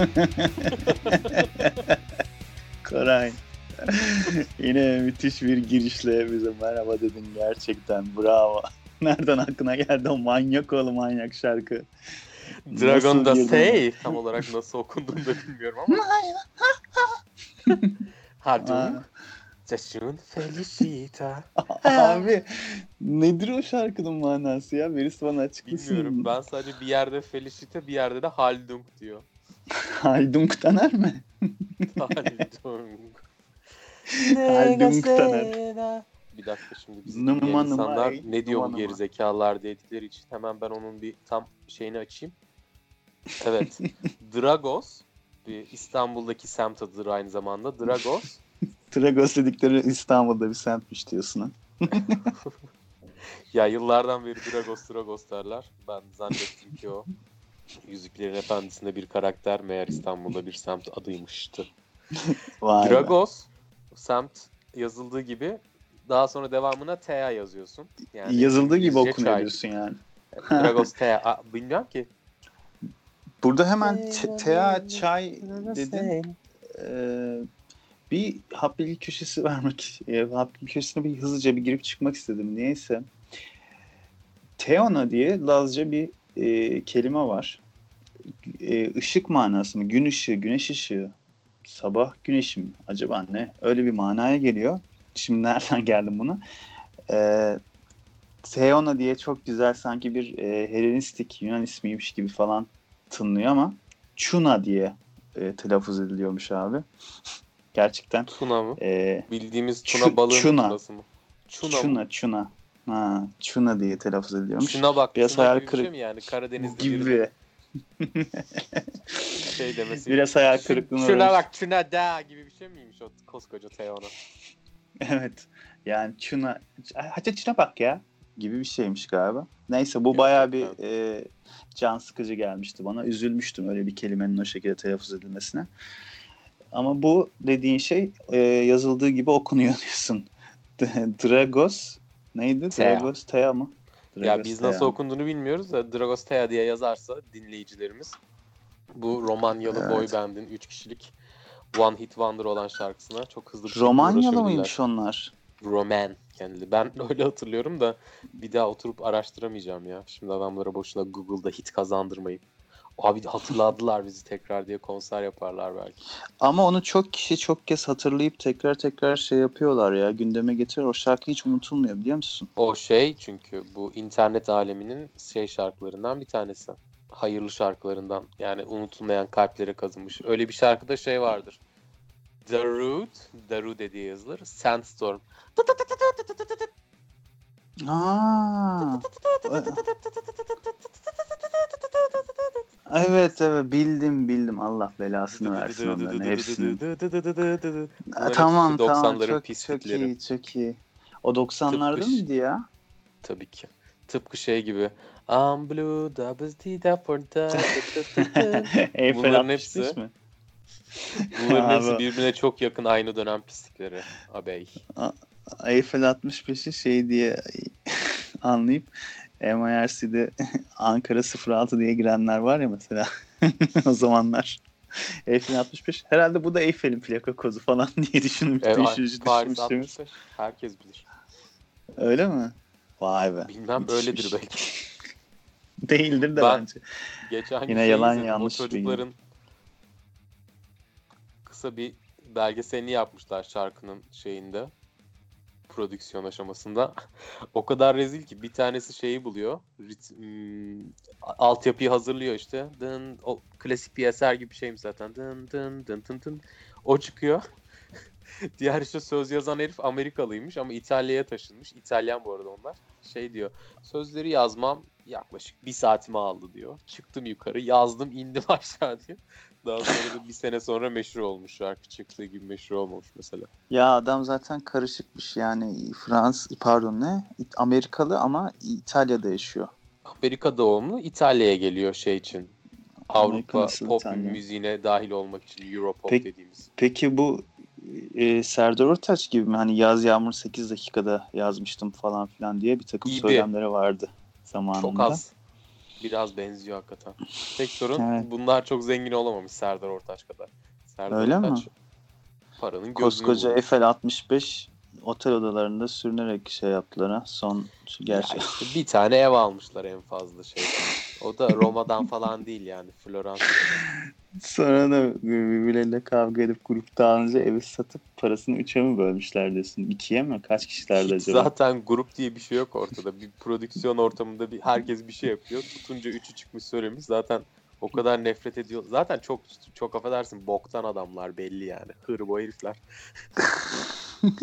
Koray. Yine müthiş bir girişle bize merhaba dedin gerçekten bravo. Nereden aklına geldi o manyak oğlu manyak şarkı. Dragon da? Say tam olarak nasıl okunduğunu da bilmiyorum ama. Hadi. Aa. Casun Felicita. Abi nedir o şarkının manası ya? Birisi bana açıklasın. Bilmiyorum. Ben sadece bir yerde Felicita bir yerde de Haldung diyor. Haydunk Taner mi? Haldung. Haldung Taner. Bir dakika şimdi biz Numa dinleyen numa, insanlar ey, ne diyor numa gerizekalılar dedikleri için hemen ben onun bir tam şeyini açayım. Evet. Dragos bir İstanbul'daki semt adıdır aynı zamanda. Dragos Tragos dedikleri İstanbul'da bir semtmiş diyorsun ha. ya yıllardan beri Dragos Dragos derler. Ben zannettim ki o Yüzüklerin Efendisi'nde bir karakter meğer İstanbul'da bir semt adıymıştı. Vay be. Dragos semt yazıldığı gibi daha sonra devamına Tea yazıyorsun. Yani Yazıldığı gibi okunuyor diyorsun yani. Dragos. Aa, bilmiyorum ki. Burada hemen tea, çay dedin. Ee, bir hap bilgi köşesi vermek, e, hap bilgi köşesine bir hızlıca bir girip çıkmak istedim. Niyeyse. Teona diye Lazca bir e, kelime var. E, ışık manası mı? Gün ışığı, güneş ışığı. Sabah güneşi mi? Acaba ne? Öyle bir manaya geliyor. Şimdi nereden geldim buna? E, Theona diye çok güzel sanki bir e, Helenistik Yunan ismiymiş gibi falan tınlıyor ama Chuna diye e, telaffuz ediliyormuş abi. Gerçekten. Tuna mı? E, Bildiğimiz Çu- tuna balığı çuna. tunası mı? Çuna mı? Chuna, Chuna. Ha, Chuna diye telaffuz ediliyormuş. Şuna bak. Biraz hayal şey kırık- yani? Karadeniz'de gibi. şey demesi. Biraz hayal kırıklığına Şuna bak şuna da gibi bir şey miymiş o koskoca Teona? Evet. Yani Chuna, hadi Chuna bak ya gibi bir şeymiş galiba. Neyse bu yok bir e, can sıkıcı gelmişti bana. Üzülmüştüm öyle bir kelimenin o şekilde telaffuz edilmesine. Ama bu dediğin şey e, yazıldığı gibi okunuyor diyorsun. Dragos neydi? Thea. Dragos Thea mı? Ya Dragos biz nasıl okunduğunu bilmiyoruz da Dragos Thea diye yazarsa dinleyicilerimiz bu Romanyalı Evet. boy band'in 3 kişilik One Hit Wonder olan şarkısına çok hızlı bir Romanyalı mıymış onlar? Roman kendisi. Ben öyle hatırlıyorum da bir daha oturup araştıramayacağım ya. Şimdi adamlara boşuna Google'da hit kazandırmayıp abi hatırladılar bizi tekrar diye konser yaparlar belki. Ama onu çok kişi çok kez hatırlayıp tekrar tekrar şey yapıyorlar ya. Gündeme getiriyor. O şarkı hiç unutulmuyor biliyor musun? O şey çünkü bu internet aleminin şey şarkılarından bir tanesi. Hayırlı şarkılarından yani unutulmayan kalplere kazınmış. Öyle bir şarkıda şey vardır. Darude, Darude diye yazılır. Sandstorm. Aa. Evet evet bildim bildim Allah belasını versin onların hepsini. Bunların tamam hepsi tamam 90'ların çok, çok pislikleri. iyi çok iyi. O 90'larda Tıpkı- mıydı ya? Tabii ki. Tıpkı şey gibi. I'm blue, double D, da for da. Eiffel Bunların 65 hepsi- mi? Bunların hepsi Abi. birbirine çok yakın aynı dönem pislikleri. Abey. Eiffel 65'i şey diye anlayıp MIRC'de Ankara 06 diye girenler var ya mesela o zamanlar. Eiffel 65. Herhalde bu da Eiffel'in plaka kodu falan diye düşünmüş, E, düşünmüş, Paris düşünmüştünüz. 65. Herkes bilir. Öyle mi? Vay be. Bilmem Müthişmiş. öyledir belki. Değildir de Ben- bence. Geçen Yine şey yalan yanlış çocukların kısa bir belgeselini yapmışlar şarkının şeyinde prodüksiyon aşamasında. o kadar rezil ki bir tanesi şeyi buluyor. Rit, hmm, altyapıyı hazırlıyor işte. Dın, o klasik bir eser gibi şeymiş zaten. Dın dın dın dın dın. O çıkıyor. Diğer işte söz yazan herif Amerikalıymış ama İtalya'ya taşınmış. İtalyan bu arada onlar. Şey diyor. Sözleri yazmam yaklaşık bir saatimi aldı diyor. Çıktım yukarı yazdım indim aşağı diyor. Daha sonra da bir sene sonra meşhur olmuş şarkı çıktığı gibi meşhur olmamış mesela. Ya adam zaten karışıkmış yani Frans pardon ne Amerikalı ama İtalya'da yaşıyor. Amerika doğumlu İtalya'ya geliyor şey için. Avrupa pop İtalya? müziğine dahil olmak için Europop Peki- dediğimiz. Peki bu e, Serdar Ortaç gibi mi hani yaz yağmur 8 dakikada yazmıştım falan filan diye bir takım Gibi. söylemleri vardı zamanında. Çok az. Biraz benziyor hakikaten. Tek sorun Evet. bunlar çok zengin olamamış Serdar Ortaç kadar. Serdar Öyle mi? Ortaç paranın gözünü Koskoca. Eiffel 65 otel odalarında sürünerek şey yaptılar ha. Son gerçi. Ya işte bir tane ev almışlar en fazla şey. O da Roma'dan falan değil yani. Floransa. Sonra da birbirleriyle kavga edip grup dağılınca evi satıp parasını üçe mi bölmüşler diyorsun? İkiye mi? Kaç kişilerdi Hiç acaba? zaten grup diye bir şey yok ortada. Bir prodüksiyon ortamında bir herkes bir şey yapıyor. Tutunca üçü çıkmış söylemiş. Zaten o kadar nefret ediyor. Zaten çok çok affedersin boktan adamlar belli yani. Hırbo herifler.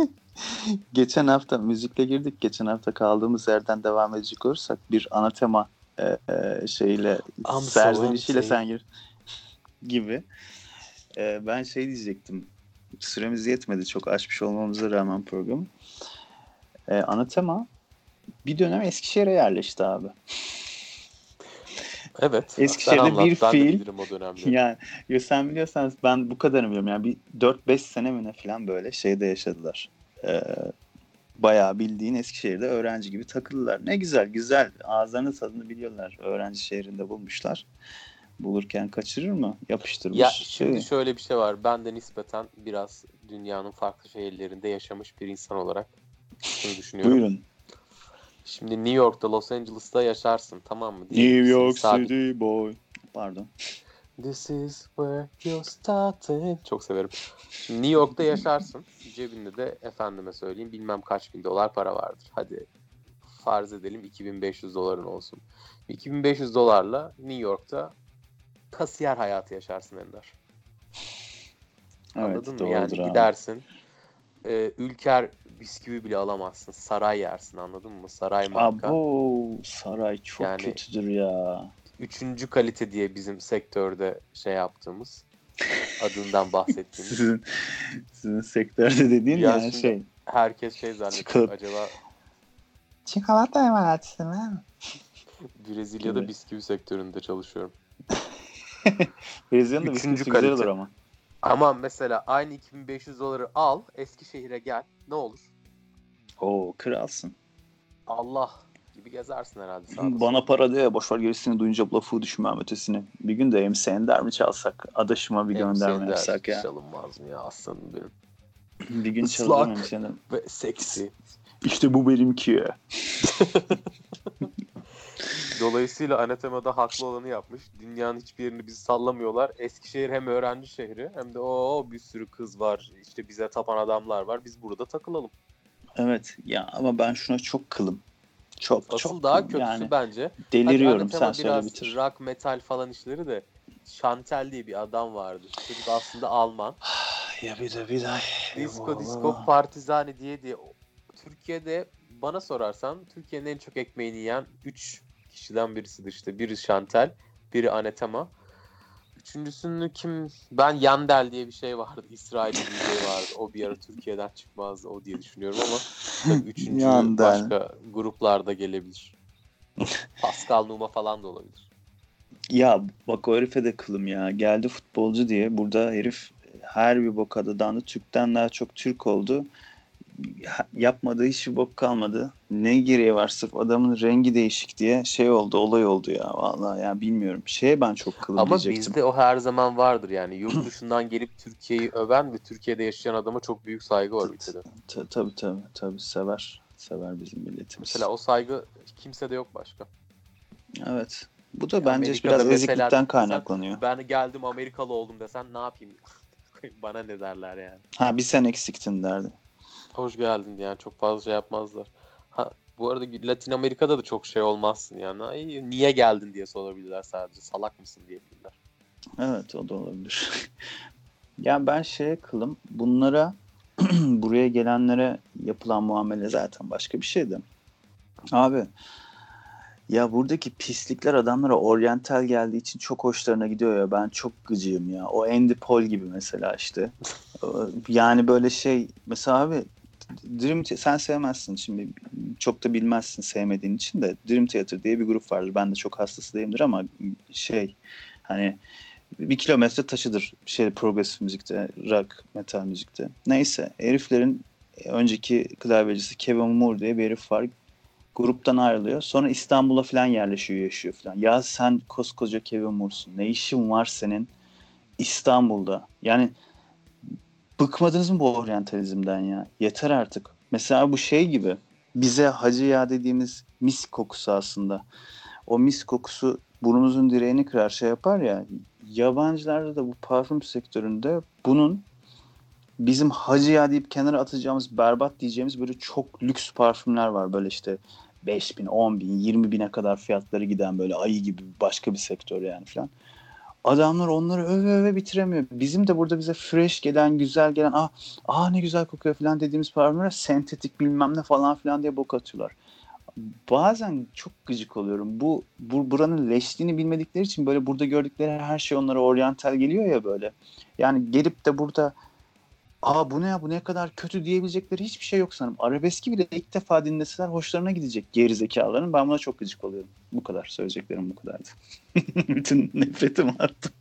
Geçen hafta müzikle girdik. Geçen hafta kaldığımız yerden devam edecek olursak bir ana tema e, şeyle I'm so serzenişiyle empty. sen gir gibi. E, ben şey diyecektim. Süremiz yetmedi çok açmış olmamıza rağmen programı. E, ana tema bir dönem Eskişehir'e yerleşti abi. Evet. Eskişehir'de anlat, bir ben fiil- dönemleri. Yani yo sen biliyorsan ben bu kadarını biliyorum. Yani bir 4-5 sene mi ne falan böyle şeyde yaşadılar. Ee, bayağı bildiğin Eskişehir'de öğrenci gibi takıldılar. Ne güzel güzel ağızlarının tadını biliyorlar. Öğrenci şehrinde bulmuşlar. Bulurken kaçırır mı? Yapıştırmış. Ya şimdi Şey, şöyle bir şey var. Ben de nispeten biraz dünyanın farklı şehirlerinde yaşamış bir insan olarak şunu düşünüyorum. Buyurun. Şimdi New York'ta, Los Angeles'ta yaşarsın tamam mı? New Diyelim ki York City boy. Pardon. This is where you started. Çok severim. New York'ta yaşarsın. Cebinde de efendime söyleyeyim bilmem kaç bin dolar para vardır. Hadi farz edelim 2500 doların olsun. 2500 dolarla New York'ta kasiyer hayatı yaşarsın Ender. Evet Anladın mı? doğrudur Yani abi. gidersin. E, ülker bisküvi bile alamazsın. Saray yersin anladın mı? Saray marka. Abo saray çok Yani- kötüdür ya. Üçüncü kalite diye bizim sektörde şey yaptığımız adından bahsettiğimiz. Sizin, sizin sektörde dediğin Ya yani şey. Herkes şey zannediyor Çikolata. acaba Çikolata emalatçısı mı? Brezilya'da Gibi. bisküvi sektöründe çalışıyorum. Brezilya'nın da Üçüncü bisküvisi güzel kalite. olur ama. Ama mesela aynı 2500 doları al Eskişehir'e gel ne olur? Oo kralsın. Allah gibi gezersin herhalde sağda. Bana para ya boşver gerisini duyunca lafı düşünmem ötesini. Bir gün de MC Ender mi çalsak? Adaşıma bir gönderme yapsak ya. Çalınmaz mı ya aslanım benim. Bir gün MC Ender. Ve seksi. İşte bu benimki. Dolayısıyla Anatema'da haklı olanı yapmış. Dünyanın hiçbir yerini bizi sallamıyorlar. Eskişehir hem öğrenci şehri hem de o bir sürü kız var. İşte bize tapan adamlar var. Biz burada takılalım. Evet ya ama ben şuna çok kılım. Çok Asıl çok daha kötüsü yani bence. deliriyorum sen söyle bitir. rock metal falan işleri de Chantel diye bir adam vardı. Çocuk aslında Alman. Ya bir de bir daha. Disco Disco Partizani diye diye Türkiye'de bana sorarsan Türkiye'nin en çok ekmeğini yiyen 3 kişiden birisidir işte. Biri Chantel, biri Anetema. Üçüncüsünü kim? Ben Yandel diye bir şey vardı. İsrail'de bir şey vardı. O bir ara Türkiye'den çıkmazdı o diye düşünüyorum ama tabii üçüncü Yandel. başka gruplarda gelebilir. Pascal Numa falan da olabilir. Ya bak o herife de kılım ya. Geldi futbolcu diye. Burada herif her bir boka da. Türk'ten daha çok Türk oldu. Yapmadığı hiçbir bok kalmadı. Ne gereği var sırf adamın rengi değişik diye şey oldu olay oldu ya. Vallahi ya bilmiyorum. Şeye ben çok kılım Ama diyecektim. bizde o her zaman vardır yani. Yurt dışından gelip Türkiye'yi öven ve Türkiye'de yaşayan adama çok büyük saygı var ülkede. Ta- Tabii tabii tabii sever. Sever bizim milletimiz. Mesela o saygı kimsede yok başka. Evet. Bu da bence Amerika'da biraz eziklikten kaynaklanıyor. Ben geldim Amerikalı oldum desen ne yapayım? Bana ne derler yani. Ha bir sen eksiktin derdi. Hoş geldin yani çok fazla şey yapmazlar. Ha, bu arada Latin Amerika'da da çok şey olmazsın yani. Ay, niye geldin diye sorabilirler sadece. Salak mısın diyebilirler. Evet o da olabilir. ya ben şeye kılım bunlara buraya gelenlere yapılan muamele zaten başka bir şeydi. Abi ya buradaki pislikler adamlara oryantal geldiği için çok hoşlarına gidiyor ya ben çok gıcığım ya. O Andy Paul gibi mesela işte. yani böyle şey mesela abi Dream sen sevmezsin şimdi çok da bilmezsin sevmediğin için de Dream Theater diye bir grup vardır. Ben de çok hastası değilimdir ama şey hani bir kilometre taşıdır şey progresif müzikte, rock, metal müzikte. Neyse heriflerin önceki klavyecisi Kevin Moore diye bir herif var. Gruptan ayrılıyor. Sonra İstanbul'a falan yerleşiyor, yaşıyor falan. Ya sen koskoca Kevin Moore'sun. Ne işin var senin İstanbul'da? Yani bıkmadınız mı bu oryantalizmden ya? Yeter artık. Mesela bu şey gibi. Bize hacı ya dediğimiz mis kokusu aslında. O mis kokusu burnumuzun direğini kırar şey yapar ya. Yabancılarda da bu parfüm sektöründe bunun bizim hacı ya deyip kenara atacağımız berbat diyeceğimiz böyle çok lüks parfümler var. Böyle işte 5 bin, 10 bin, 20 bine kadar fiyatları giden böyle ayı gibi başka bir sektör yani falan. Adamlar onları öve öve bitiremiyor. Bizim de burada bize fresh gelen, güzel gelen, ah, ah ne güzel kokuyor falan dediğimiz parfümler sentetik bilmem ne falan filan diye bok atıyorlar. Bazen çok gıcık oluyorum. Bu, bu buranın leşliğini bilmedikleri için böyle burada gördükleri her şey onlara oryantal geliyor ya böyle. Yani gelip de burada aa bu ne ya bu ne kadar kötü diyebilecekleri hiçbir şey yok sanırım. Arabeski bile ilk defa dinleseler hoşlarına gidecek geri zekaların. Ben buna çok gıcık oluyorum. Bu kadar söyleyeceklerim bu kadardı. Bütün nefretim attım.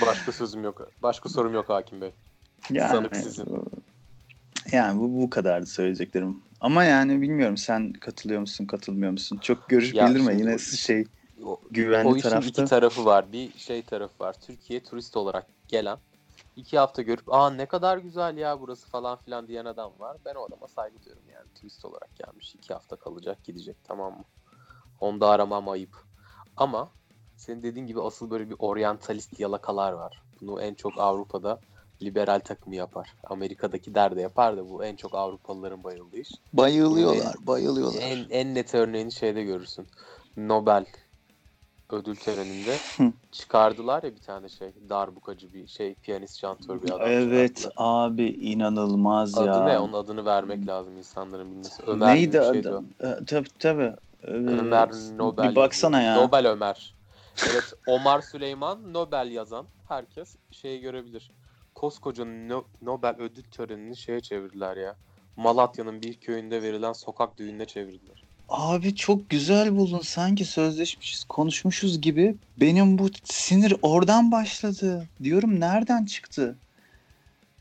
Başka sözüm yok. Başka sorum yok Hakim Bey. Yani, sizin. Yani bu, bu kadardı söyleyeceklerim. Ama yani bilmiyorum sen katılıyor musun katılmıyor musun? Çok görüş Ya bildirme yine o- şey O, güvenli o tarafta. iki tarafı var. Bir şey tarafı var. Türkiye turist olarak gelen iki hafta görüp aa ne kadar güzel ya burası falan filan diyen adam var. Ben o adama saygı duyuyorum yani. Turist olarak gelmiş. iki hafta kalacak gidecek tamam mı? Onda aramam ayıp. Ama senin dediğin gibi asıl böyle bir oryantalist yalakalar var. Bunu en çok Avrupa'da liberal takımı yapar. Amerika'daki der de yapar da bu en çok Avrupalıların bayıldığı iş. Bayılıyorlar, bayılıyorlar. En, en net örneğini şeyde görürsün. Nobel ödül töreninde çıkardılar ya bir tane şey. Darbukacı bir şey. Piyanist, şantör bir adam. Evet çıkarttılar. abi inanılmaz ya. Adı ne? Onun adını vermek lazım insanların bilmesi. Ömer Neydi şeydi adı? E, tabii tabii. Ee, Ömer Nobel. Bir baksana ya. Nobel Ömer. Evet Omar Süleyman Nobel yazan herkes şeyi görebilir. Koskoca No- Nobel ödül törenini şeye çevirdiler ya. Malatya'nın bir köyünde verilen sokak düğününe çevirdiler. Abi çok güzel buldun. Sanki sözleşmişiz, konuşmuşuz gibi. Benim bu sinir oradan başladı. Diyorum nereden çıktı?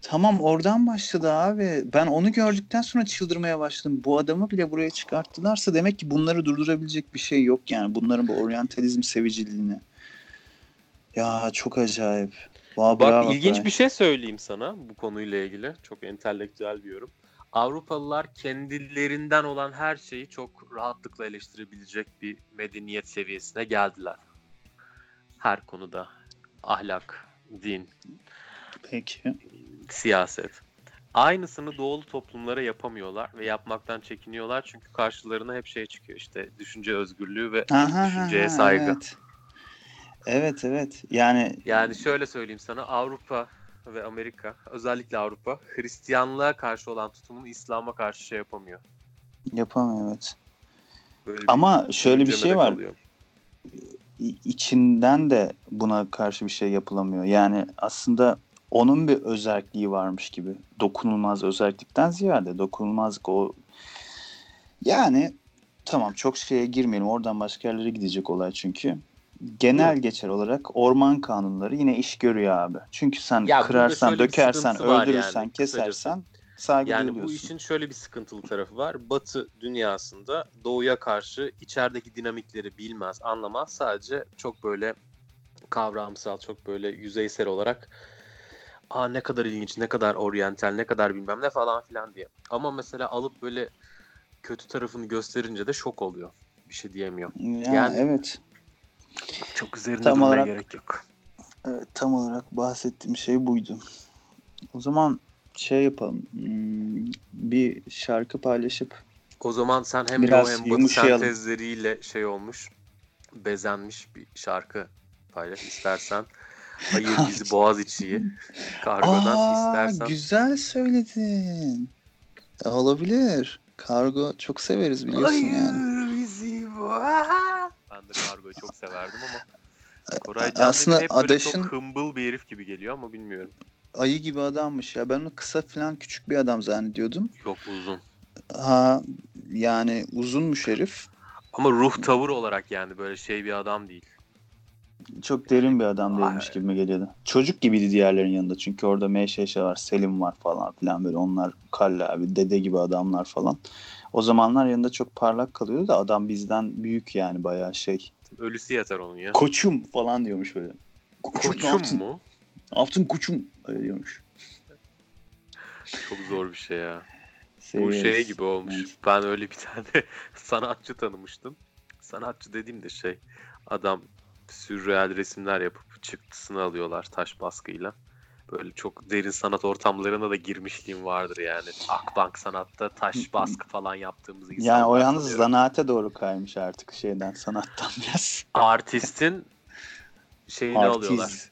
Tamam oradan başladı abi. Ben onu gördükten sonra çıldırmaya başladım. Bu adamı bile buraya çıkarttılarsa demek ki bunları durdurabilecek bir şey yok yani. Bunların bu oryantalizm seviciliğini. Ya çok acayip. Bravo Bak ilginç bir şey söyleyeyim sana bu konuyla ilgili. Çok entelektüel bir yorum. Avrupalılar kendilerinden olan her şeyi çok rahatlıkla eleştirebilecek bir medeniyet seviyesine geldiler. Her konuda. Ahlak, din, Peki. siyaset. Aynısını doğulu toplumlara yapamıyorlar ve yapmaktan çekiniyorlar çünkü karşılarına hep şey çıkıyor işte düşünce özgürlüğü ve Aha, düşünceye saygı. Evet. Evet evet. Yani Yani şöyle söyleyeyim sana Avrupa ve Amerika özellikle Avrupa Hristiyanlığa karşı olan tutumunu İslam'a karşı şey yapamıyor. yapamıyor evet. Böyle bir Ama şöyle bir şey var. kalıyor. İçinden de buna karşı bir şey yapılamıyor. Yani aslında onun bir özelliği varmış gibi. Dokunulmaz özellikten ziyade dokunulmazlık o yani tamam çok şeye girmeyelim. Oradan başka yerlere gidecek olay çünkü. Genel geçer olarak orman kanunları yine iş görüyor abi. Çünkü sen Ya kırarsan, dökersen, öldürürsen, yani, kesersen saygı Yani bu işin şöyle bir sıkıntılı tarafı var. Batı dünyasında doğuya karşı içerideki dinamikleri bilmez, anlamaz. Sadece çok böyle kavramsal, çok böyle yüzeysel olarak Aa ne kadar ilginç, ne kadar oryantal, ne kadar bilmem ne falan filan diye. Ama mesela alıp böyle kötü tarafını gösterince de şok oluyor. Bir şey diyemiyor. Yani, yani- evet. Çok üzerinde Tam olarak- gerek yok. Evet, tam olarak bahsettiğim şey buydu. O zaman şey yapalım. hmm, Bir şarkı paylaşıp O zaman sen hem Biraz hem Batı sentezleriyle şey olmuş, bezenmiş bir şarkı paylaş istersen. Hayır bizi boğaz içiyi kargodan Aa, istersen. güzel söyledin. Olabilir. Kargo çok severiz biliyorsun yani. bizi boğaz. Ben de kargoyu çok severdim ama. Koray Can aslında hep böyle Adaş'ın- çok hımbıl bir herif gibi geliyor ama bilmiyorum. Ayı gibi adammış ya. Ben onu kısa falan küçük bir adam zannediyordum. Yok uzun. Ha yani uzunmuş herif. Ama ruh tavır olarak yani böyle şey bir adam değil. çok derin bir adam değilmiş Ay. gibi mi geliyordu. Çocuk gibiydi diğerlerin yanında. Çünkü orada MŞŞ var, Selim var falan filan böyle. Onlar Kalle abi, dede gibi adamlar falan. O zamanlar yanında çok parlak kalıyordu da adam bizden büyük yani bayağı şey. Ölüsü yeter onun ya. Koçum falan diyormuş böyle. Koçum? Koçum mu? Ne yaptın koçum? Öyle diyormuş. Çok zor bir şey ya. Bu Seviyoruz. şey gibi olmuş. Evet. Ben öyle bir tane sanatçı tanımıştım. Sanatçı dediğim de şey adam sürreal resimler yapıp çıktısını alıyorlar taş baskıyla. Böyle çok derin sanat ortamlarına da girmişliğim vardır yani. Akbank sanatta taş baskı falan yaptığımız insanlar. Yani o yalnız tanıyorum. zanaate doğru kaymış artık şeyden sanattan biraz. Artistin şeyini alıyorlar. Artiz.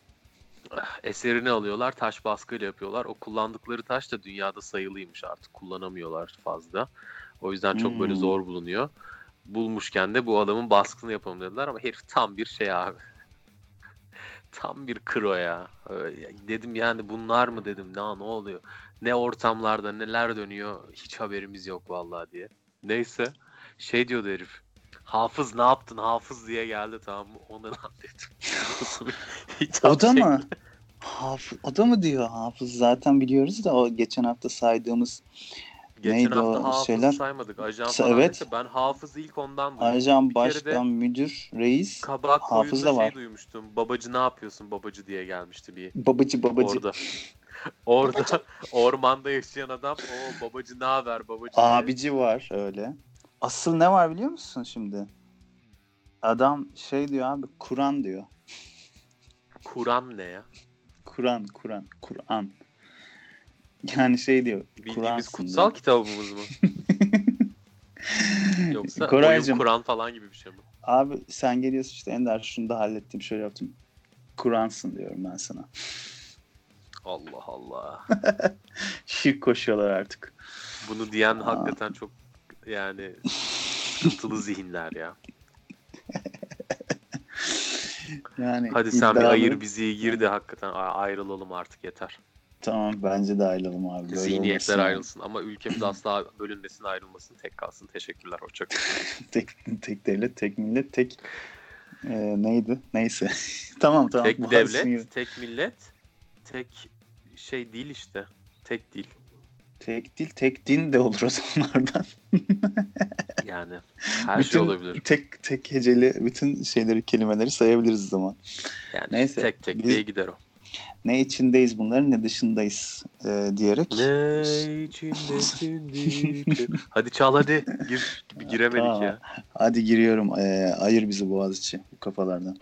Eserini alıyorlar, taş baskıyla yapıyorlar. O kullandıkları taş da dünyada sayılıymış artık. Kullanamıyorlar fazla. O yüzden çok böyle Hmm. zor bulunuyor. Bulmuşken de bu adamın baskısını yapalım dediler ama herif tam bir şey abi. Tam bir kro ya. Öyle- Dedim yani bunlar mı dedim. Ne ne oluyor? Ne ortamlarda neler dönüyor hiç haberimiz yok vallahi diye. Neyse şey diyordu herif. Hafız ne yaptın hafız diye geldi tamam mı? O ne lan dedim. Hitap O da mı? Hafız, o da mı diyor hafız zaten biliyoruz da o geçen hafta saydığımız Geçen Neydi hafta o hafız şeyler? saymadık. Ajan Sa- falan evet. neyse ben hafız ilk ondan duydum. ajan Bir kere de başkan müdür reis Kabak hafız koyunda da şey var. duymuştum. Babacı ne yapıyorsun babacı diye gelmişti bir babacı babacı orada. Orada ormanda yaşayan adam o babacı ne haber babacı diye. abici var öyle. Asıl ne var biliyor musun şimdi? Adam şey diyor abi Kur'an diyor. Kur'an ne ya? Kur'an Kur'an Kur'an. Yani şey diyor. Bildiğimiz kutsal diyor. kitabımız mı? Yoksa Koraycığım. Kur'an falan gibi bir şey mi? Abi sen geliyorsun işte Ender şunu da hallettim şöyle yaptım. Kur'ansın diyorum ben sana. Allah Allah. Şirk koşuyorlar artık. Bunu diyen Aa. hakikaten çok yani sıkıntılı zihinler ya. Yani Hadi sen bir ayır bizi gir de hakikaten ayrılalım artık yeter. Tamam bence de ayrılalım abi. Böyle Zihniyetler olmasın ayrılsın ama ülkemiz asla bölünmesin ayrılmasın tek kalsın. Teşekkürler hoşçakalın. tek, tek devlet, tek millet, tek e, neydi? Neyse. tamam tamam. tek devlet, tek millet, tek şey değil işte. Tek dil. Tek dil, tek din de olur o zamanlardan. Yani her bütün, şey olabilir. Tek tek heceli bütün şeyleri, kelimeleri sayabiliriz o zaman. Yani Neyse, tek tek biz- diye gider o. Ne içindeyiz bunların ne dışındayız e, diyerek. Ne içindesindir. hadi çal hadi. Gir. Giremedik Tamam. ya. Hadi giriyorum. E, ayır bizi Boğaziçi bu kafalardan.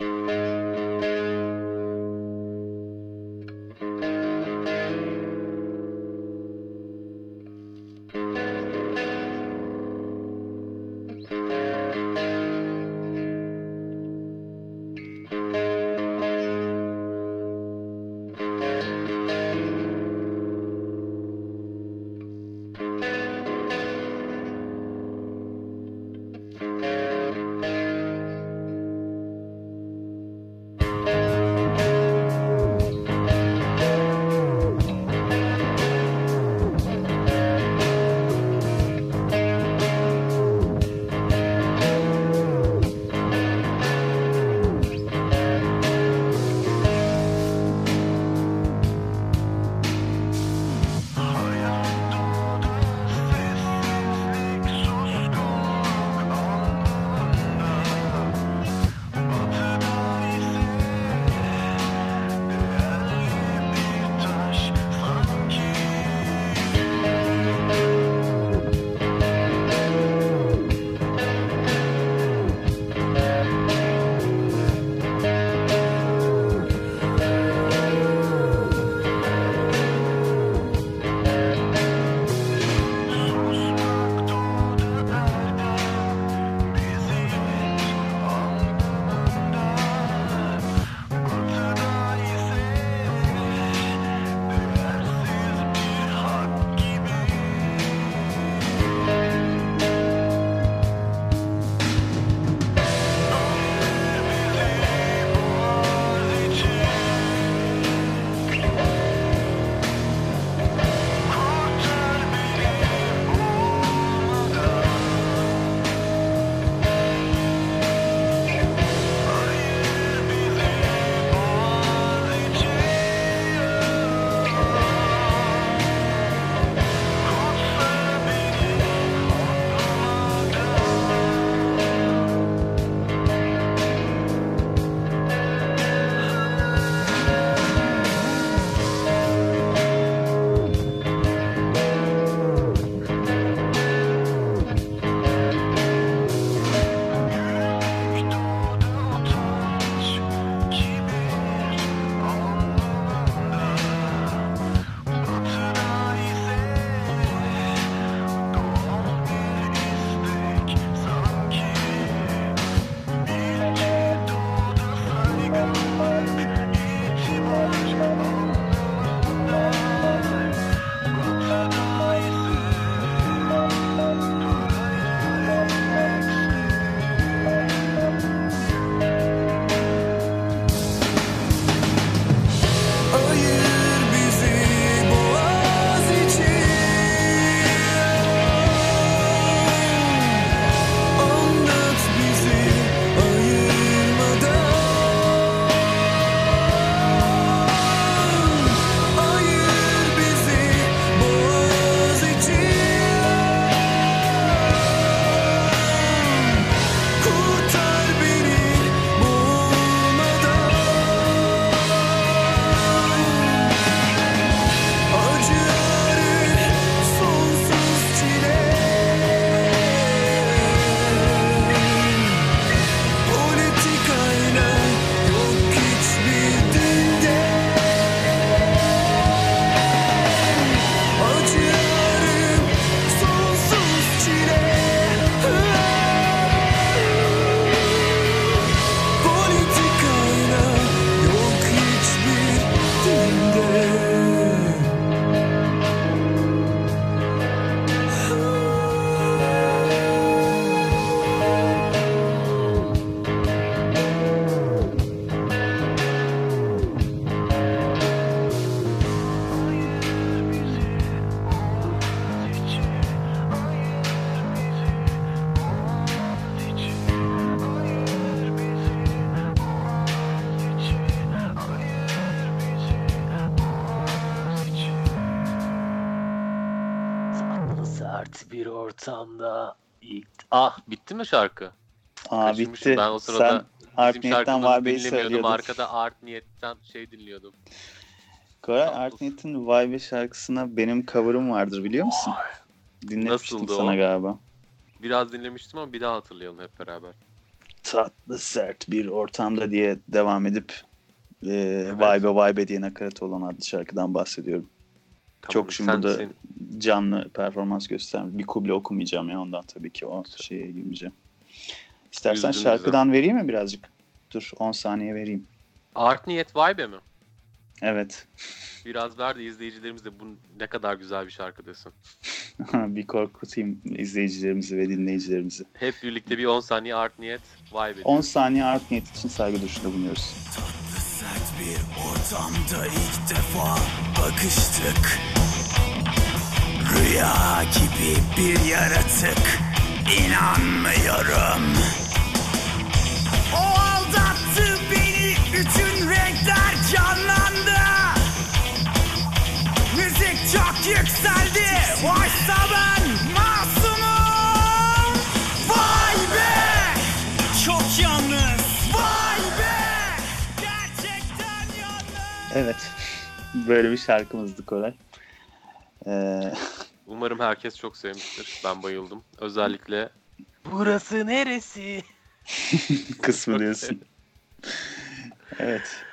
Bitti mi şarkı? Aa Kaçırmışım. bitti. Ben o sırada Sen Art Niyet'ten Vay Bey'i söylüyordun. Arkada Art Niyet'ten şey dinliyordum. Koray. Art Niyet'in Vay Be şarkısına benim cover'ım vardır biliyor musun? Dinlemiştim Nasıldı sana o? galiba. Biraz dinlemiştim ama bir daha hatırlayalım hep beraber. Tatlı sert bir ortamda diye devam edip e, Evet. Vay Be Vay Be diye nakarat olan adlı şarkıdan bahsediyorum. Çok şimdi sen- burada sen- canlı performans göstermiş. Bir kuble okumayacağım ya ondan tabii ki o şeye girmeyeceğim. İstersen Üzdün şarkıdan vereyim mi birazcık? Dur 10 saniye vereyim. Art Niyet Vibe mi? Evet. Biraz ver de izleyicilerimiz de bu ne kadar güzel bir şarkı desin. bir korkutayım izleyicilerimizi ve dinleyicilerimizi. Hep birlikte bir 10 saniye Art Niyet Vibe ediyoruz. 10 saniye art niyet için saygı duruşunda bulunuyoruz. Sert bir ortamda ilk defa bakıştık Rüya gibi bir yaratık. İnanmıyorum. O aldattı beni. Bütün renkler canlandı. Müzik çok yükseldi. Oysa ben masumum Vay be. Çok yalnız. Vay be. Gerçekten yalnız. Evet. Böyle bir şarkımızdı Koray. Ee, Umarım herkes çok sevmiştir. Ben bayıldım. Özellikle Burası neresi? kısmı diyorsun. evet.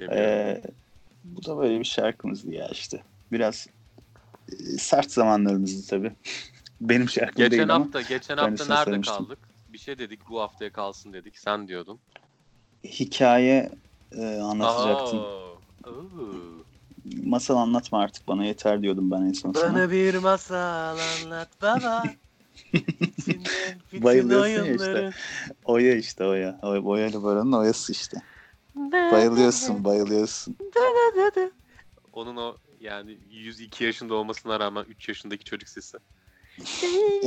Ee, bu da böyle bir şarkımızdı ya işte. Biraz e, sert zamanlarımızdı tabii. Benim şarkım geçen değil ama hafta, geçen ben hafta nerede söylemiştim. kaldık? Bir şey dedik bu haftaya kalsın dedik. Sen diyordun. hikaye e, anlatacaktım. Aa, oo. Masal anlatma artık bana yeter diyordum ben en son sana. Bana bir masal anlat baba. İçinden bütün Bayılıyorsun ya oyunların. Oya işte Oya. Oya Oya ile Baran'ın Oya'sı işte. Bayılıyorsun, bayılıyorsun. Onun o yani 102 yaşında olmasına rağmen 3 yaşındaki çocuk sesi.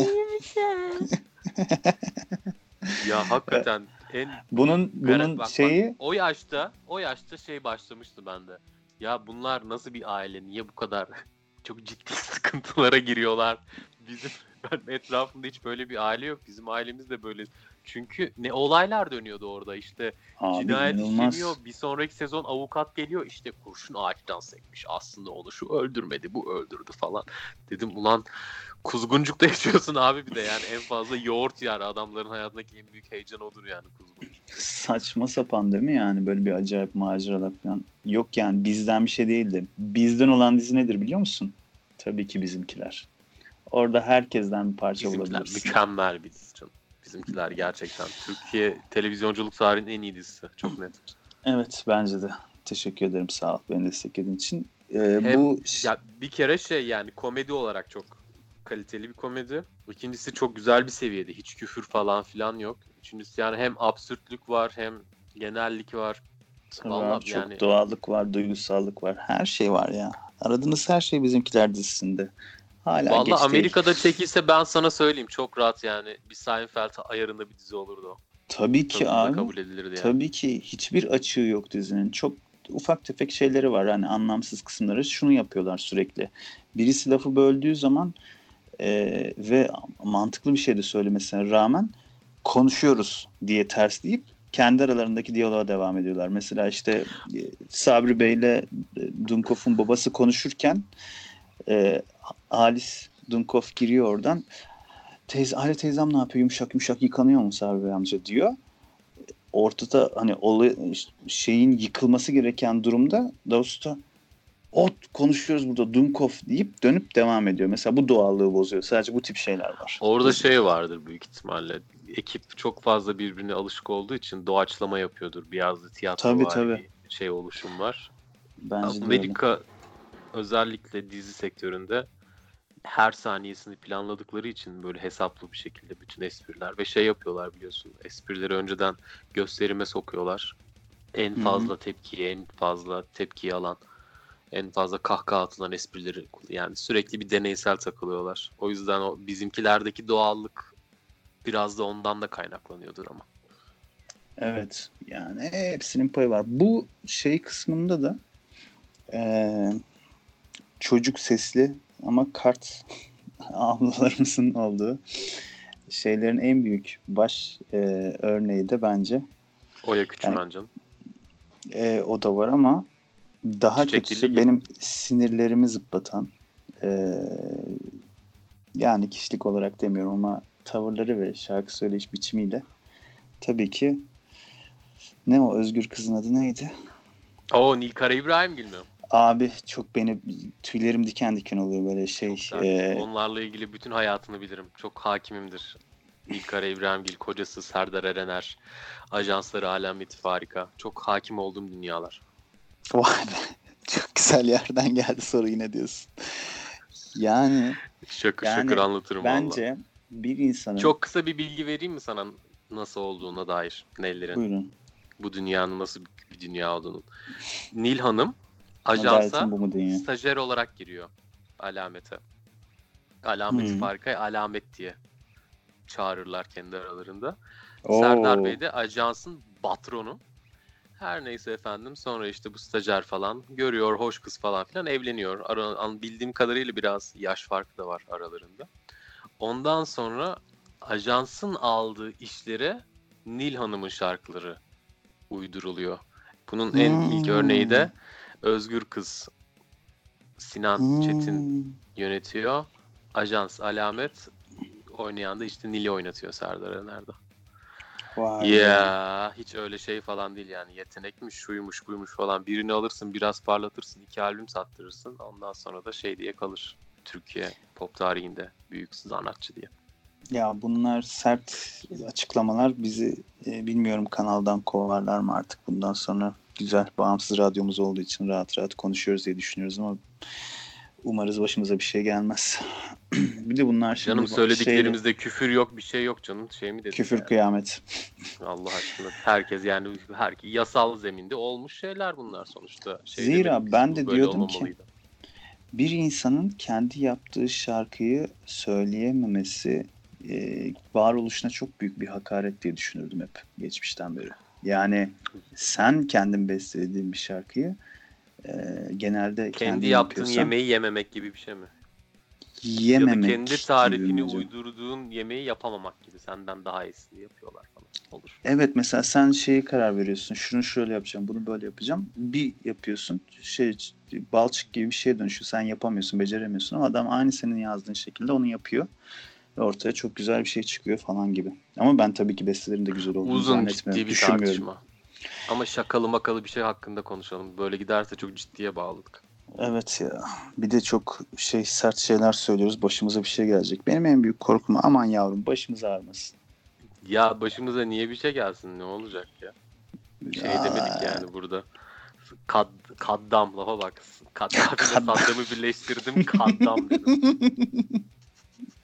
ya hakikaten en Bunun bunun bak, şeyi bak, o yaşta o yaşta şey başlamıştı bende. Ya bunlar nasıl bir aile? Niye bu kadar çok ciddi sıkıntılara giriyorlar? Bizim ben etrafımda hiç böyle bir aile yok. Bizim ailemiz de böyle. Çünkü ne olaylar dönüyordu orada işte. abi Cinayet inanılmaz. işleniyor. Bir sonraki sezon avukat geliyor. işte kurşun ağaçtan sekmiş. Aslında onu şu öldürmedi. Bu öldürdü falan. Dedim ulan kuzguncukta yaşıyorsun abi bir de yani en fazla yoğurt yer. Adamların hayatındaki en büyük heyecan odur yani kuzguncuk. Saçma sapan değil mi yani böyle bir acayip maceralar falan. Yok yani bizden bir şey değildi. Bizden olan dizi nedir biliyor musun? Tabii ki bizimkiler. Orada herkesten bir parça Bizimkiler bulabilirsin. mükemmel bir dizi canım. Bizimkiler gerçekten Türkiye televizyonculuk tarihinin en iyi dizisi. Çok net. Evet bence de. Teşekkür ederim sağ ol beni desteklediğin için. Ee, Hem- bu Ya bir kere şey yani komedi olarak çok kaliteli bir komedi. İkincisi çok güzel bir seviyede. Hiç küfür falan filan yok. Üçüncüsü yani hem absürtlük var hem genellik var. var, Vallahi çok yani doğallık var, duygusallık var. Her şey var ya. Aradığınız her şey bizimkiler dizisinde. Hala geç Vallahi değil. Amerika'da çekilse ben sana söyleyeyim çok rahat yani bir Seinfeld ayarında bir dizi olurdu o. Tabii ki Tadında abi. kabul edilirdi yani. Tabii ki hiçbir açığı yok dizinin. Çok ufak tefek şeyleri var. Hani anlamsız kısımları. Şunu yapıyorlar sürekli. Birisi lafı böldüğü zaman e, ve mantıklı bir şey de söylemesine rağmen konuşuyoruz diye tersleyip kendi aralarındaki diyaloğa devam ediyorlar. Mesela işte e, Sabri Bey ile Dunkov'un babası konuşurken e, Alice Dunkov giriyor oradan. Teyze, Ali teyzem ne yapıyor? Yumuşak yumuşak yıkanıyor mu Sabri amca diyor ortada hani olay, şeyin yıkılması gereken durumda Davusta o konuşuyoruz burada Dunkov deyip dönüp devam ediyor. Mesela bu doğallığı bozuyor. Sadece bu tip şeyler var. Orada şey vardır büyük ihtimalle. Ekip çok fazla birbirine alışık olduğu için doğaçlama yapıyordur. Biraz da tiyatro Tabii, var tabii. bir şey oluşum var. Bence. Amerika özellikle dizi sektöründe her saniyesini planladıkları için böyle hesaplı bir şekilde bütün espriler ve şey yapıyorlar biliyorsun. Esprileri önceden gösterime sokuyorlar. En fazla tepkiyi, en fazla tepkiyi alan, en fazla kahkaha atılan esprileri yani sürekli bir deneysel takılıyorlar. O yüzden o bizimkilerdeki doğallık biraz da ondan da kaynaklanıyordur ama. Evet. Yani hepsinin payı var. Bu şey kısmında da eee, çocuk sesli ama kart ablalarımızın olduğu şeylerin en büyük baş e, örneği de bence Oya Küçümen canım. e, o da var ama daha Çiçekli kötüsü gibi. benim sinirlerimi zıplatan e, yani kişilik olarak demiyorum ama tavırları ve şarkı söyleyiş biçimiyle tabii ki ne o Özgür kızın adı neydi? Oo Nilkara İbrahimgil mi? Abi çok beni tüylerim diken diken oluyor böyle şey. E. Onlarla ilgili bütün hayatını bilirim. Çok hakimimdir. Nilkara İbrahimgil, kocası Serdar Erener, ajansları Alamet Farika. Çok hakim olduğum dünyalar. Vay be. Çok güzel yerden geldi soru yine diyorsun. Yani Şakır Yani şakır anlatırım bence bir insanın... Çok kısa bir bilgi vereyim mi sana nasıl olduğuna dair Neylerin? Buyurun. Bu dünyanın nasıl bir dünya olduğunu. Nil Hanım Adaletin ajansa bu mu dünya? stajyer olarak giriyor alamete. Alamet Hmm. Farika'yı alamet diye çağırırlar kendi aralarında. Oo. Serdar Bey de ajansın patronu. Her neyse efendim sonra işte bu stajyer falan görüyor hoş kız falan filan evleniyor. Ara, an- bildiğim kadarıyla biraz yaş farkı da var aralarında. Ondan sonra ajansın aldığı işlere Nil Hanım'ın şarkıları uyduruluyor. Bunun en ilk Hmm. örneği de Özgür Kız Sinan Hmm. Çetin yönetiyor. Ajans Alamet oynayan da işte Nil'i oynatıyor Serdar Erener'de. Vay. Ya hiç öyle şey falan değil yani yetenekmiş şuymuş buymuş falan birini alırsın biraz parlatırsın iki albüm sattırırsın ondan sonra da şey diye kalır Türkiye pop tarihinde büyük sanatçı diye. Ya bunlar sert açıklamalar bizi e, bilmiyorum kanaldan kovarlar mı artık bundan sonra güzel bağımsız radyomuz olduğu için rahat rahat konuşuyoruz diye düşünüyoruz ama umarız başımıza bir şey gelmez. bir de bunlar şimdi Canım söylediklerimizde küfür yok bir şey yok canım şey mi şeyle- dedik küfür ya? kıyamet. Allah aşkına herkes yani herkes yasal zeminde olmuş şeyler bunlar sonuçta. Şey Zira ben de diyordum ki. Bir insanın kendi yaptığı şarkıyı söyleyememesi e, varoluşuna çok büyük bir hakaret diye düşünürdüm hep geçmişten beri. Yani sen kendin bestelediğin bir şarkıyı e, genelde kendi yaptığın yapıyorsan yemeği yememek gibi bir şey mi? yememek ya da kendi tarifini uydurduğun yemeği yapamamak gibi senden daha iyisini yapıyorlar falan. Olur. Evet mesela sen şeyi karar veriyorsun. Şunu şöyle yapacağım, bunu böyle yapacağım. Bir yapıyorsun. Şey balçık gibi bir şeye dönüşüyor. Sen yapamıyorsun, beceremiyorsun ama adam aynı senin yazdığın şekilde onu yapıyor. Ortaya çok güzel bir şey çıkıyor falan gibi. Ama ben tabii ki bestelerin de güzel olduğunu Uzun zannetmiyorum. ciddi bir tartışma. Ama şakalı makalı bir şey hakkında konuşalım. Böyle giderse çok ciddiye bağladık. Evet ya. Bir de çok şey sert şeyler söylüyoruz. Başımıza bir şey gelecek. Benim en büyük korkum aman yavrum başımız ağrımasın. Ya başımıza niye bir şey gelsin ne olacak ya? Şey Ya. demedik yani burada. Kad, kaddam lafa bak. Kaddafi ile. Saddam'ı birleştirdim kaddam dedim.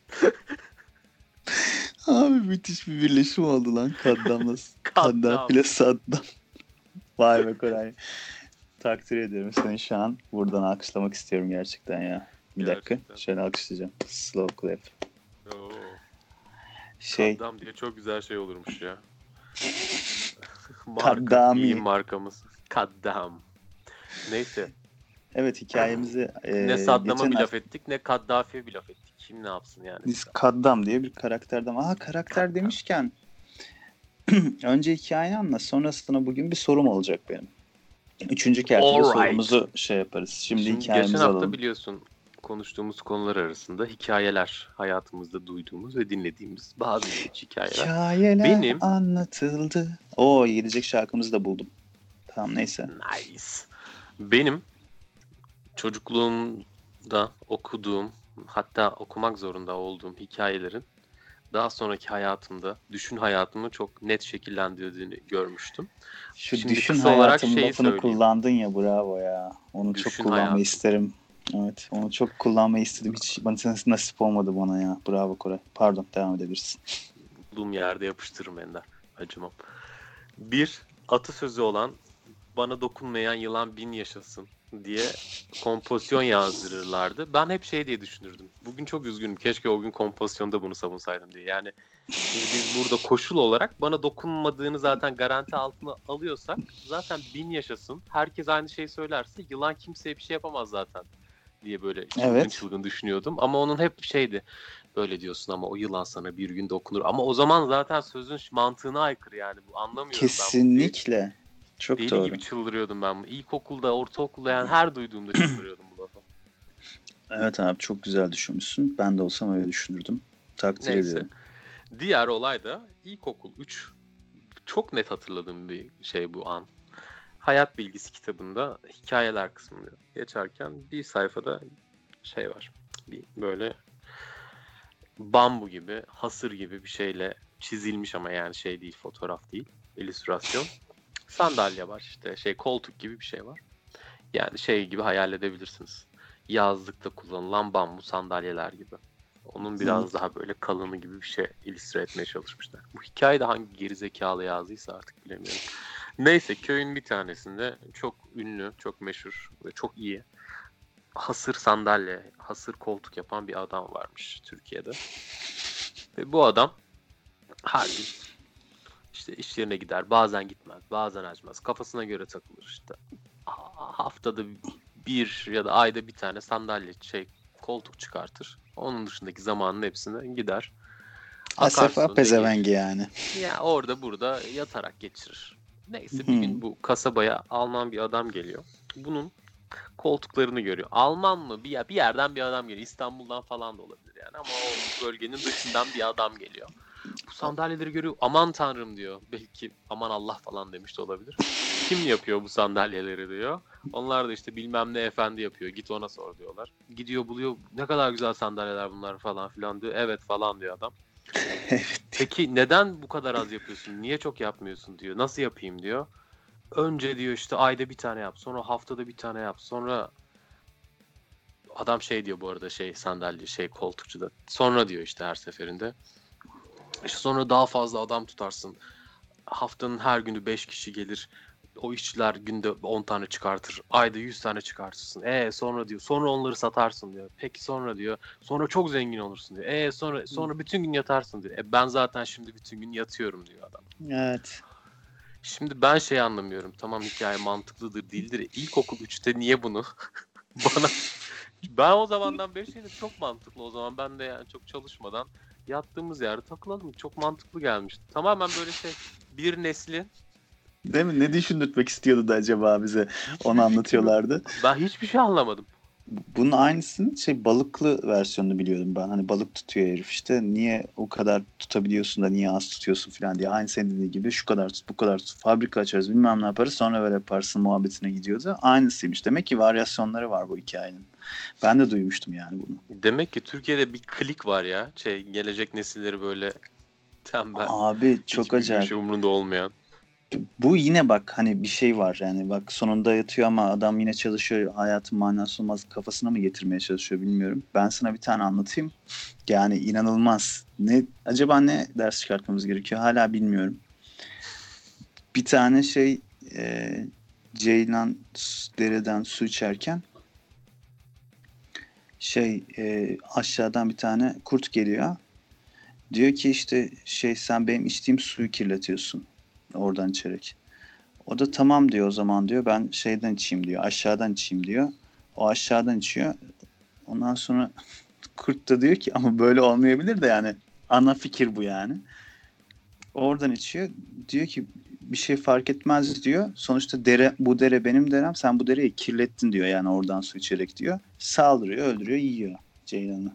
Abi müthiş bir birleşim oldu lan Kaddam'la Kaddam. Kaddafi ile Saddam. Vay be Koray. Takdir ediyorum seni şu an. Buradan alkışlamak istiyorum gerçekten ya. Bir dakika. Gerçekten. Şöyle alkışlayacağım. Slow clap. Oo, Şey Kaddam diye çok güzel şey olurmuş ya. Kaddami. Marka, iyi markamız. Kaddam. Neyse. evet hikayemizi e, ne Saddam'a geçen bir laf ettik ne Kaddafi'ye bir laf ettik. Kim ne yapsın yani? Biz Kaddam diye bir karakterden. Aa karakter Kaddam. demişken önce hikayeni anlat. Sonrasında bugün bir sorum olacak benim. Üçüncü kertede Alright. sorumuzu şey yaparız. Şimdi, Şimdi hikayemizi geçen hafta alalım. biliyorsun konuştuğumuz konular arasında hikayeler hayatımızda duyduğumuz ve dinlediğimiz bazı hikayeler. Hikayeler Benim- anlatıldı. Oo gelecek şarkımızı da buldum. Tamam neyse. Nice. Benim çocukluğumda okuduğum hatta okumak zorunda olduğum hikayelerin daha sonraki hayatımda, düşün hayatımı çok net şekillendirdiğini görmüştüm. Şu Şimdi düşün olarak hayatım şeyi lafını söyleyeyim. kullandın ya bravo ya. Onu Düşün çok kullanmayı hayatım. isterim. Evet onu çok kullanmayı istedim. Hiç bana nasip olmadı bana ya. Bravo Koray. Pardon devam edebilirsin. bulduğum yerde yapıştırırım Ender. Acımam. Bir atasözü olan bana dokunmayan yılan bin yaşasın diye kompozisyon yazdırırlardı. Ben hep şey diye düşünürdüm. Bugün çok üzgünüm. Keşke o gün kompozisyonda bunu savunsaydım diye. Yani biz burada koşul olarak bana dokunmadığını zaten garanti altına alıyorsak zaten bin yaşasın. Herkes aynı şeyi söylerse yılan kimseye bir şey yapamaz zaten. diye böyle çılgın Evet. çılgın düşünüyordum. Ama onun hep şeydi. Böyle diyorsun ama o yılan sana bir gün dokunur. Ama o zaman zaten sözün mantığına aykırı yani. Bu anlamıyorum ben bunu. Kesinlikle. Çok Deli doğru. gibi çıldırıyordum ben. İlkokulda, ortaokulda yani her duyduğumda çıldırıyordum bu lafı. Evet abi çok güzel düşünmüşsün. Ben de olsam öyle düşünürdüm. Takdir Neyse. ediyorum. Diğer olay da ilkokul 3. Çok net hatırladığım bir şey bu an. Hayat bilgisi kitabında hikayeler kısmında geçerken bir sayfada şey var. Bir böyle bambu gibi, hasır gibi bir şeyle çizilmiş ama yani şey değil, fotoğraf değil, illüstrasyon. Sandalye var işte şey koltuk gibi bir şey var. Yani şey gibi hayal edebilirsiniz. Yazlıkta kullanılan bambu sandalyeler gibi. Onun biraz daha böyle kalını gibi bir şey illüstre etmeye çalışmışlar. Bu hikaye de hangi gerizekalı yazdıysa artık bilemiyorum. Neyse köyün bir tanesinde çok ünlü, çok meşhur ve çok iyi hasır sandalye, hasır koltuk yapan bir adam varmış Türkiye'de. Ve bu adam her gün işte iş yerine gider, bazen gitmez, bazen açmaz. Kafasına göre takılır işte. Ha- Haftada bir ya da ayda bir tane sandalye, şey, koltuk çıkartır. Onun dışındaki zamanın hepsine gider. Asefa pezevengi yani. ya orada burada yatarak geçirir. Neyse bir gün bu kasabaya Alman bir adam geliyor. Bunun koltuklarını görüyor. Alman mı? Bir, bir yerden bir adam geliyor. İstanbul'dan falan da olabilir yani ama o bölgenin dışından bir adam geliyor. Bu sandalyeleri görüyor. Aman tanrım diyor. Belki aman Allah falan demiş de olabilir. Kim yapıyor bu sandalyeleri diyor. Onlar da işte bilmem ne efendi yapıyor. Git ona sor diyorlar. Gidiyor buluyor. Ne kadar güzel sandalyeler bunlar falan filan diyor. Evet falan diyor adam. Peki neden bu kadar az yapıyorsun? Niye çok yapmıyorsun diyor. Nasıl yapayım diyor. Önce diyor işte ayda bir tane yap. Sonra haftada bir tane yap. Sonra adam şey diyor bu arada şey sandalye şey koltukçuda. Sonra diyor işte her seferinde. İşte sonra daha fazla adam tutarsın. Haftanın her günü 5 kişi gelir. O işçiler günde 10 tane çıkartır. Ayda 100 tane çıkartırsın. E sonra diyor. Sonra onları satarsın diyor. Peki sonra diyor. Sonra çok zengin olursun diyor. E sonra sonra bütün gün yatarsın diyor. E ben zaten şimdi bütün gün yatıyorum diyor adam. Evet. Şimdi ben şey anlamıyorum. Tamam hikaye mantıklıdır değildir. İlkokul 3'te niye bunu bana ben o zamandan beri şeyde çok mantıklı o zaman. Ben de yani çok çalışmadan yattığımız yerde takılalım. Çok mantıklı gelmişti. Tamamen böyle şey bir neslin Değil mi? Ne düşündürtmek istiyordu da acaba bize? Onu anlatıyorlardı. Ben hiçbir şey anlamadım. Bunun aynısının şey balıklı versiyonunu biliyordum ben. Hani balık tutuyor herif işte. Niye o kadar tutabiliyorsun da niye az tutuyorsun falan diye. Aynı senin dediğin gibi şu kadar tut bu kadar tut. Fabrika açarız bilmem ne yaparız sonra böyle yaparsın muhabbetine gidiyordu. Aynısıymış. Demek ki varyasyonları var bu hikayenin. Ben de duymuştum yani bunu. Demek ki Türkiye'de bir klik var ya. Şey gelecek nesilleri böyle tembel. Abi çok hiçbir acayip. şey umurunda olmayan. Bu yine bak hani bir şey var yani bak sonunda yatıyor ama adam yine çalışıyor hayatın manası olmaz kafasına mı getirmeye çalışıyor bilmiyorum. Ben sana bir tane anlatayım. Yani inanılmaz. Ne acaba ne ders çıkartmamız gerekiyor hala bilmiyorum. Bir tane şey e, Ceylan dereden su içerken şey e, aşağıdan bir tane kurt geliyor. Diyor ki işte şey sen benim içtiğim suyu kirletiyorsun oradan içerek. O da tamam diyor o zaman diyor. Ben şeyden içeyim diyor. Aşağıdan içeyim diyor. O aşağıdan içiyor. Ondan sonra kurt da diyor ki ama böyle olmayabilir de yani ana fikir bu yani. Oradan içiyor. Diyor ki bir şey fark etmez diyor. Sonuçta dere bu dere benim derem. Sen bu dereyi kirlettin diyor yani oradan su içerek diyor. Saldırıyor, öldürüyor, yiyor Ceylan'ı.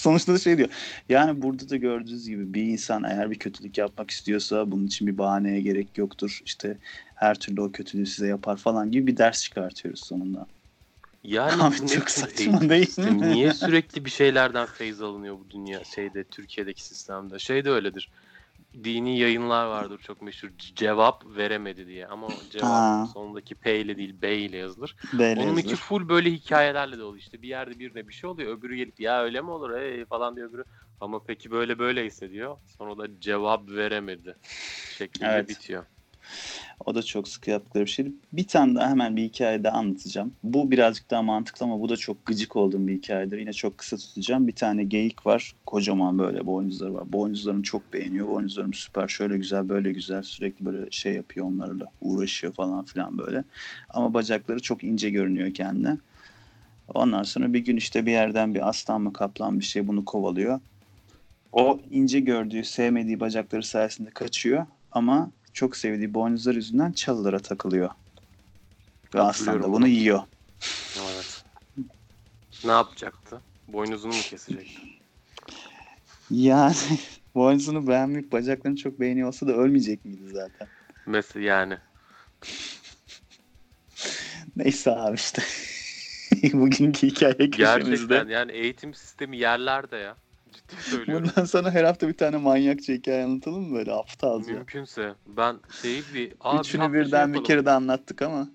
Sonuçta da şey diyor. Yani burada da gördüğünüz gibi bir insan eğer bir kötülük yapmak istiyorsa bunun için bir bahaneye gerek yoktur. İşte her türlü o kötülüğü size yapar falan gibi bir ders çıkartıyoruz sonunda. Yani Abi çok saçma değil mi? eğitim? Niye sürekli bir şeylerden feyz alınıyor bu dünya şeyde Türkiye'deki sistemde? Şey de öyledir. Dini yayınlar vardır çok meşhur. Cevap veremedi diye ama cevap Ha. sonundaki P ile değil B ile yazılır. Böyle Onun yazılır. full böyle hikayelerle dolu işte. Bir yerde birine bir şey oluyor. Öbürü gelip ya öyle mi olur hey falan diyor öbürü. Ama peki böyle böyle hissediyor. Sonra da cevap veremedi şeklinde Evet. bitiyor. O da çok sık yaptıkları bir şeydi. Bir tane daha hemen bir hikaye daha anlatacağım. Bu birazcık daha mantıklı ama bu da çok gıcık olduğum bir hikayedir. Yine çok kısa tutacağım. Bir tane geyik var. Kocaman böyle boynuzları var. Boynuzlarını çok beğeniyor. Boynuzlarım süper. Şöyle güzel böyle güzel. Sürekli böyle şey yapıyor onlarla. Uğraşıyor falan filan böyle. Ama bacakları çok ince görünüyor kendine. Ondan sonra bir gün işte bir yerden bir aslan mı kaplan bir şey bunu kovalıyor. O ince gördüğü, sevmediği bacakları sayesinde kaçıyor ama çok sevdiği boynuzlar yüzünden çalılara takılıyor. Ve aslan da bunu yiyor. Evet. Ne yapacaktı? Boynuzunu mu kesecekti? Yani boynuzunu beğenmeyip bacaklarını çok beğeniyor olsa da ölmeyecek miydi zaten? Mesela yani. Neyse abi işte. Bugünkü hikaye Gerçekten köşemizde. yani eğitim sistemi yerlerde ya. Ciddi söylüyorum. Bundan sonra her hafta bir tane manyakça hikaye anlatalım mı böyle aptalca? Mümkünse. Ben şeyi bir... Aa, bir Üçünü şey birden bir yapalım. kere de anlattık ama.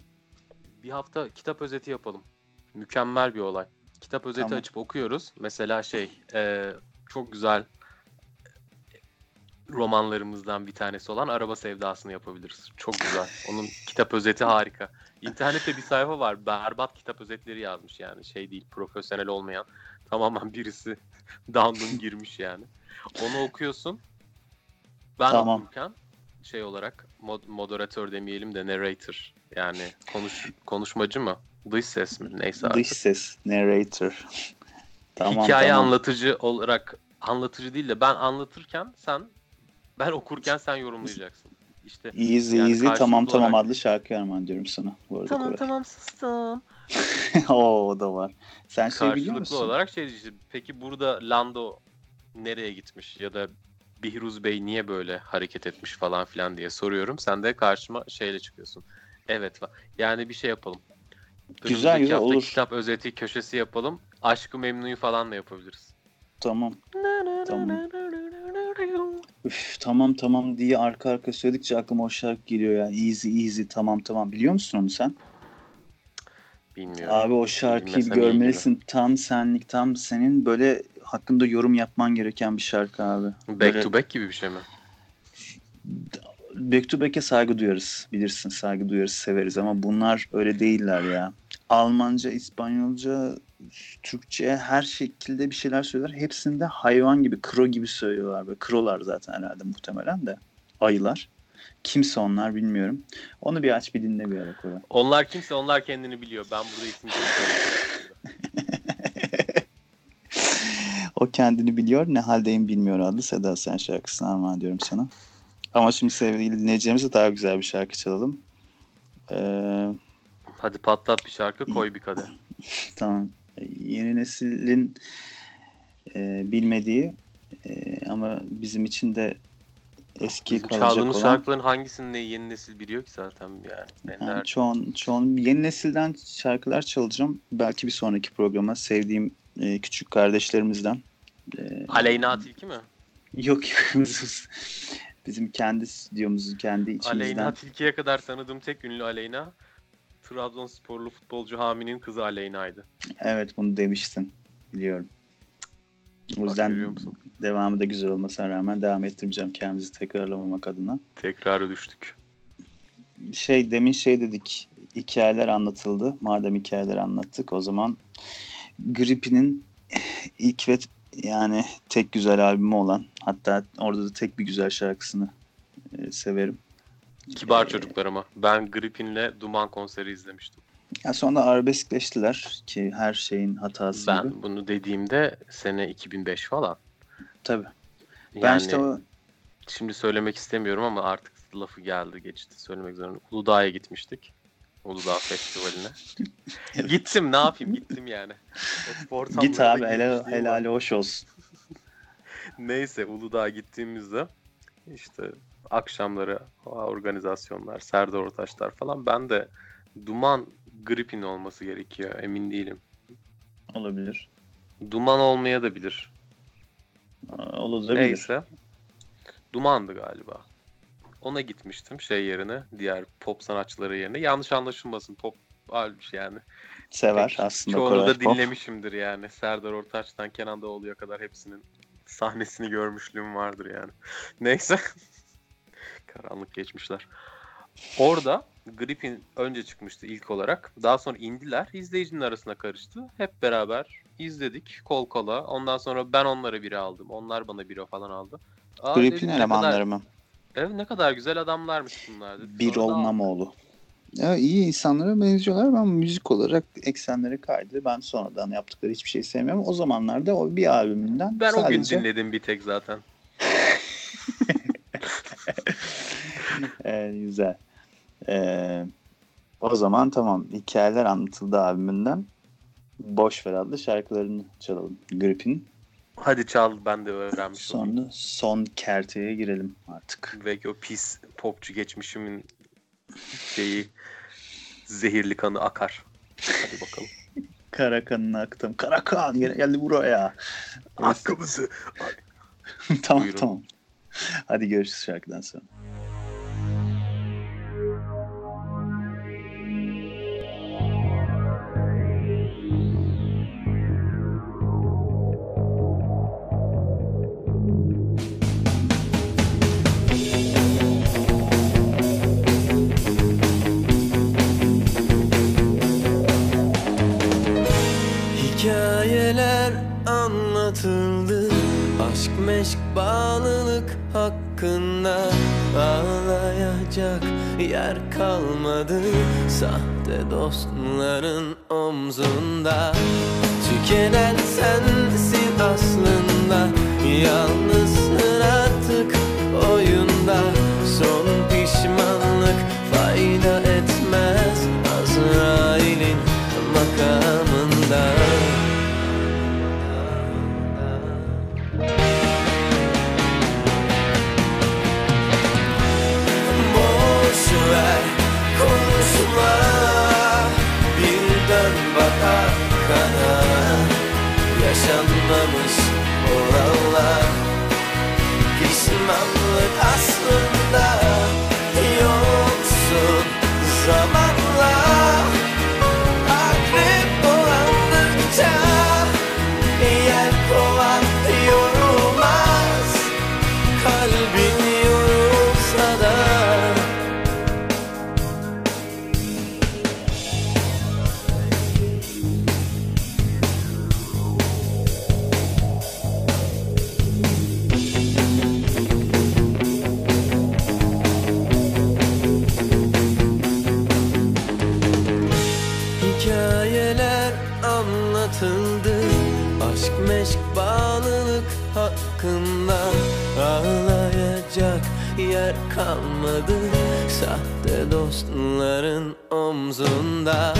Bir hafta kitap özeti yapalım. Mükemmel bir olay. Kitap özeti Tamam. açıp okuyoruz. Mesela şey e, çok güzel romanlarımızdan bir tanesi olan Araba Sevdası'nı yapabiliriz. Çok güzel. Onun kitap özeti harika. İnternette bir sayfa var. Berbat kitap özetleri yazmış yani. Şey değil, profesyonel olmayan. Tamamen birisi download girmiş yani. Onu okuyorsun. Ben Tamam. okurken şey olarak mod- moderatör demeyelim de narrator yani konuş konuşmacı mı? Dış ses mi? Neyse artık. Dış ses, narrator. tamam, Hikaye tamam. anlatıcı olarak anlatıcı değil de ben anlatırken sen ben okurken sen yorumlayacaksın. İşte Easy Yani easy tamam karşılıklı tamam olarak- adlı şarkı armağan diyorum sana. Bu arada tamam Koray. tamam sustum. O da var. Sen şey biliyor Karşılıklı musun? olarak şey işte peki burada Lando nereye gitmiş ya da Bihruz Bey niye böyle hareket etmiş falan filan diye soruyorum. Sen de karşıma şeyle çıkıyorsun. Evet fa- yani bir şey yapalım. Güzel, güzel, olur. kitap özeti köşesi yapalım. Aşkı Memnu'yu falan da yapabiliriz. Tamam. Tamam. Üf, tamam tamam diye arka arka söyledikçe aklıma o şarkı geliyor ya. Easy easy tamam tamam. Biliyor musun onu sen? Bilmiyorum. Abi o şarkıyı Bilmesem görmelisin. Tam senlik tam senin böyle hakkında yorum yapman gereken bir şarkı abi. Back Böyle- to back gibi bir şey mi? Back to Back'e saygı duyarız. Bilirsin saygı duyarız, severiz ama bunlar öyle değiller ya. Almanca, İspanyolca, Türkçe her şekilde bir şeyler söyler. Hepsinde hayvan gibi, kro gibi söylüyorlar. Böyle krolar zaten herhalde muhtemelen de. Ayılar. Kimse onlar bilmiyorum. Onu bir aç bir dinle bir ara Koray. Onlar kimse onlar kendini biliyor. Ben burada isim söyleyeyim. O kendini biliyor. Ne haldeyim bilmiyor adlı Seda Sen şarkısını armağan ediyorum sana. Ama şimdi sevgili dinleyicilerimize daha güzel bir şarkı çalalım. Ee, Hadi patlat bir şarkı koy bir kadeh. Tamam. Yeni neslin e, bilmediği e, ama bizim için de eski kalacak çaldığımız olan şarkıların hangisini de yeni nesil biliyor ki zaten yani. Yani çoğun, çoğun yeni nesilden şarkılar çalacağım. Belki bir sonraki programa sevdiğim e, küçük kardeşlerimizden. E, Aleyna Tilki mi? Yok yok. bizim kendi stüdyomuzun kendi içimizden. Aleyna Tilki'ye kadar tanıdığım tek ünlü Aleyna Trabzonsporlu futbolcu Hami'nin kızı Aleyna'ydı. Evet bunu demiştin. Biliyorum. O yüzden devamı da güzel olmasına rağmen devam ettireceğim kendimizi tekrarlamamak adına. Tekrarı düştük. şey demin şey dedik hikayeler anlatıldı. Madem hikayeler anlattık o zaman Grippi'nin ilk ve yani tek güzel albümü olan hatta orada da tek bir güzel şarkısını e, severim. Kibar Ee, çocuklar ama. Ben Gripin'le Duman konseri izlemiştim. Ya sonra arabeskleştiler ki her şeyin hatası Ben gibi. bunu dediğimde sene 2005 falan. Tabii. Ben Yani işte o şimdi söylemek istemiyorum ama artık lafı geldi geçti söylemek zorunda. Uludağ'a gitmiştik. Uludağ Festivali'ne. gittim ne yapayım gittim yani. Git abi helal, helali hoş olsun. Neyse Uludağ'a gittiğimizde işte akşamları organizasyonlar, Serdar Ortaçlar falan ben de Duman Gripin olması gerekiyor emin değilim. Olabilir. Duman olmaya da bilir. Olabilir. Neyse. Dumandı galiba. Ona gitmiştim şey yerine, diğer pop sanatçıları yerine. Yanlış anlaşılmasın pop almış yani. Sever Pek aslında Çoğunu Koray da Pop. dinlemişimdir yani. Serdar Ortaç'tan Kenan Doğulu'ya kadar hepsinin sahnesini görmüşlüğüm vardır yani. Neyse. Karanlık geçmişler. Orada Gripin önce çıkmıştı ilk olarak. Daha sonra indiler. İzleyicinin arasına karıştı. Hep beraber izledik kol kola. Ondan sonra ben onlara biri aldım. Onlar bana biri falan aldı. Aa, ne elemanları kadar, mı? evet, ne kadar güzel adamlarmış bunlar dedik. Bir Olmamoğlu. Ya iyi insanlara benziyorlar ama müzik olarak eksenleri kaydı. Ben sonradan yaptıkları hiçbir şey sevmiyorum. O zamanlarda o bir albümünden Ben o gün sadece dinledim bir tek zaten. Ee, güzel. Ee, o zaman tamam. Hikayeler anlatıldı albümünden. Boş ver adlı şarkılarını çalalım. Grip'in. Hadi çal ben de öğrenmiş olayım. Sonra son kerteye girelim artık. Ve o pis popçu geçmişimin şeyi zehirli kanı akar. Hadi bakalım. Kara kanını aktım. Kara kan gene geldi buraya. Hakkımızı. tamam Buyurun. tamam. Hadi görüşürüz şarkıdan sonra. Hakkında Ağlayacak yer kalmadı. Sahte dostların omzunda Tükenen sensin aslında. Yalnızsın artık oyunda Son pişmanlık fayda etmez Azrail'in makamında sabaha kadar Yaşanmamış olanlar. Pişmanlık aslında Sahte dostların omzunda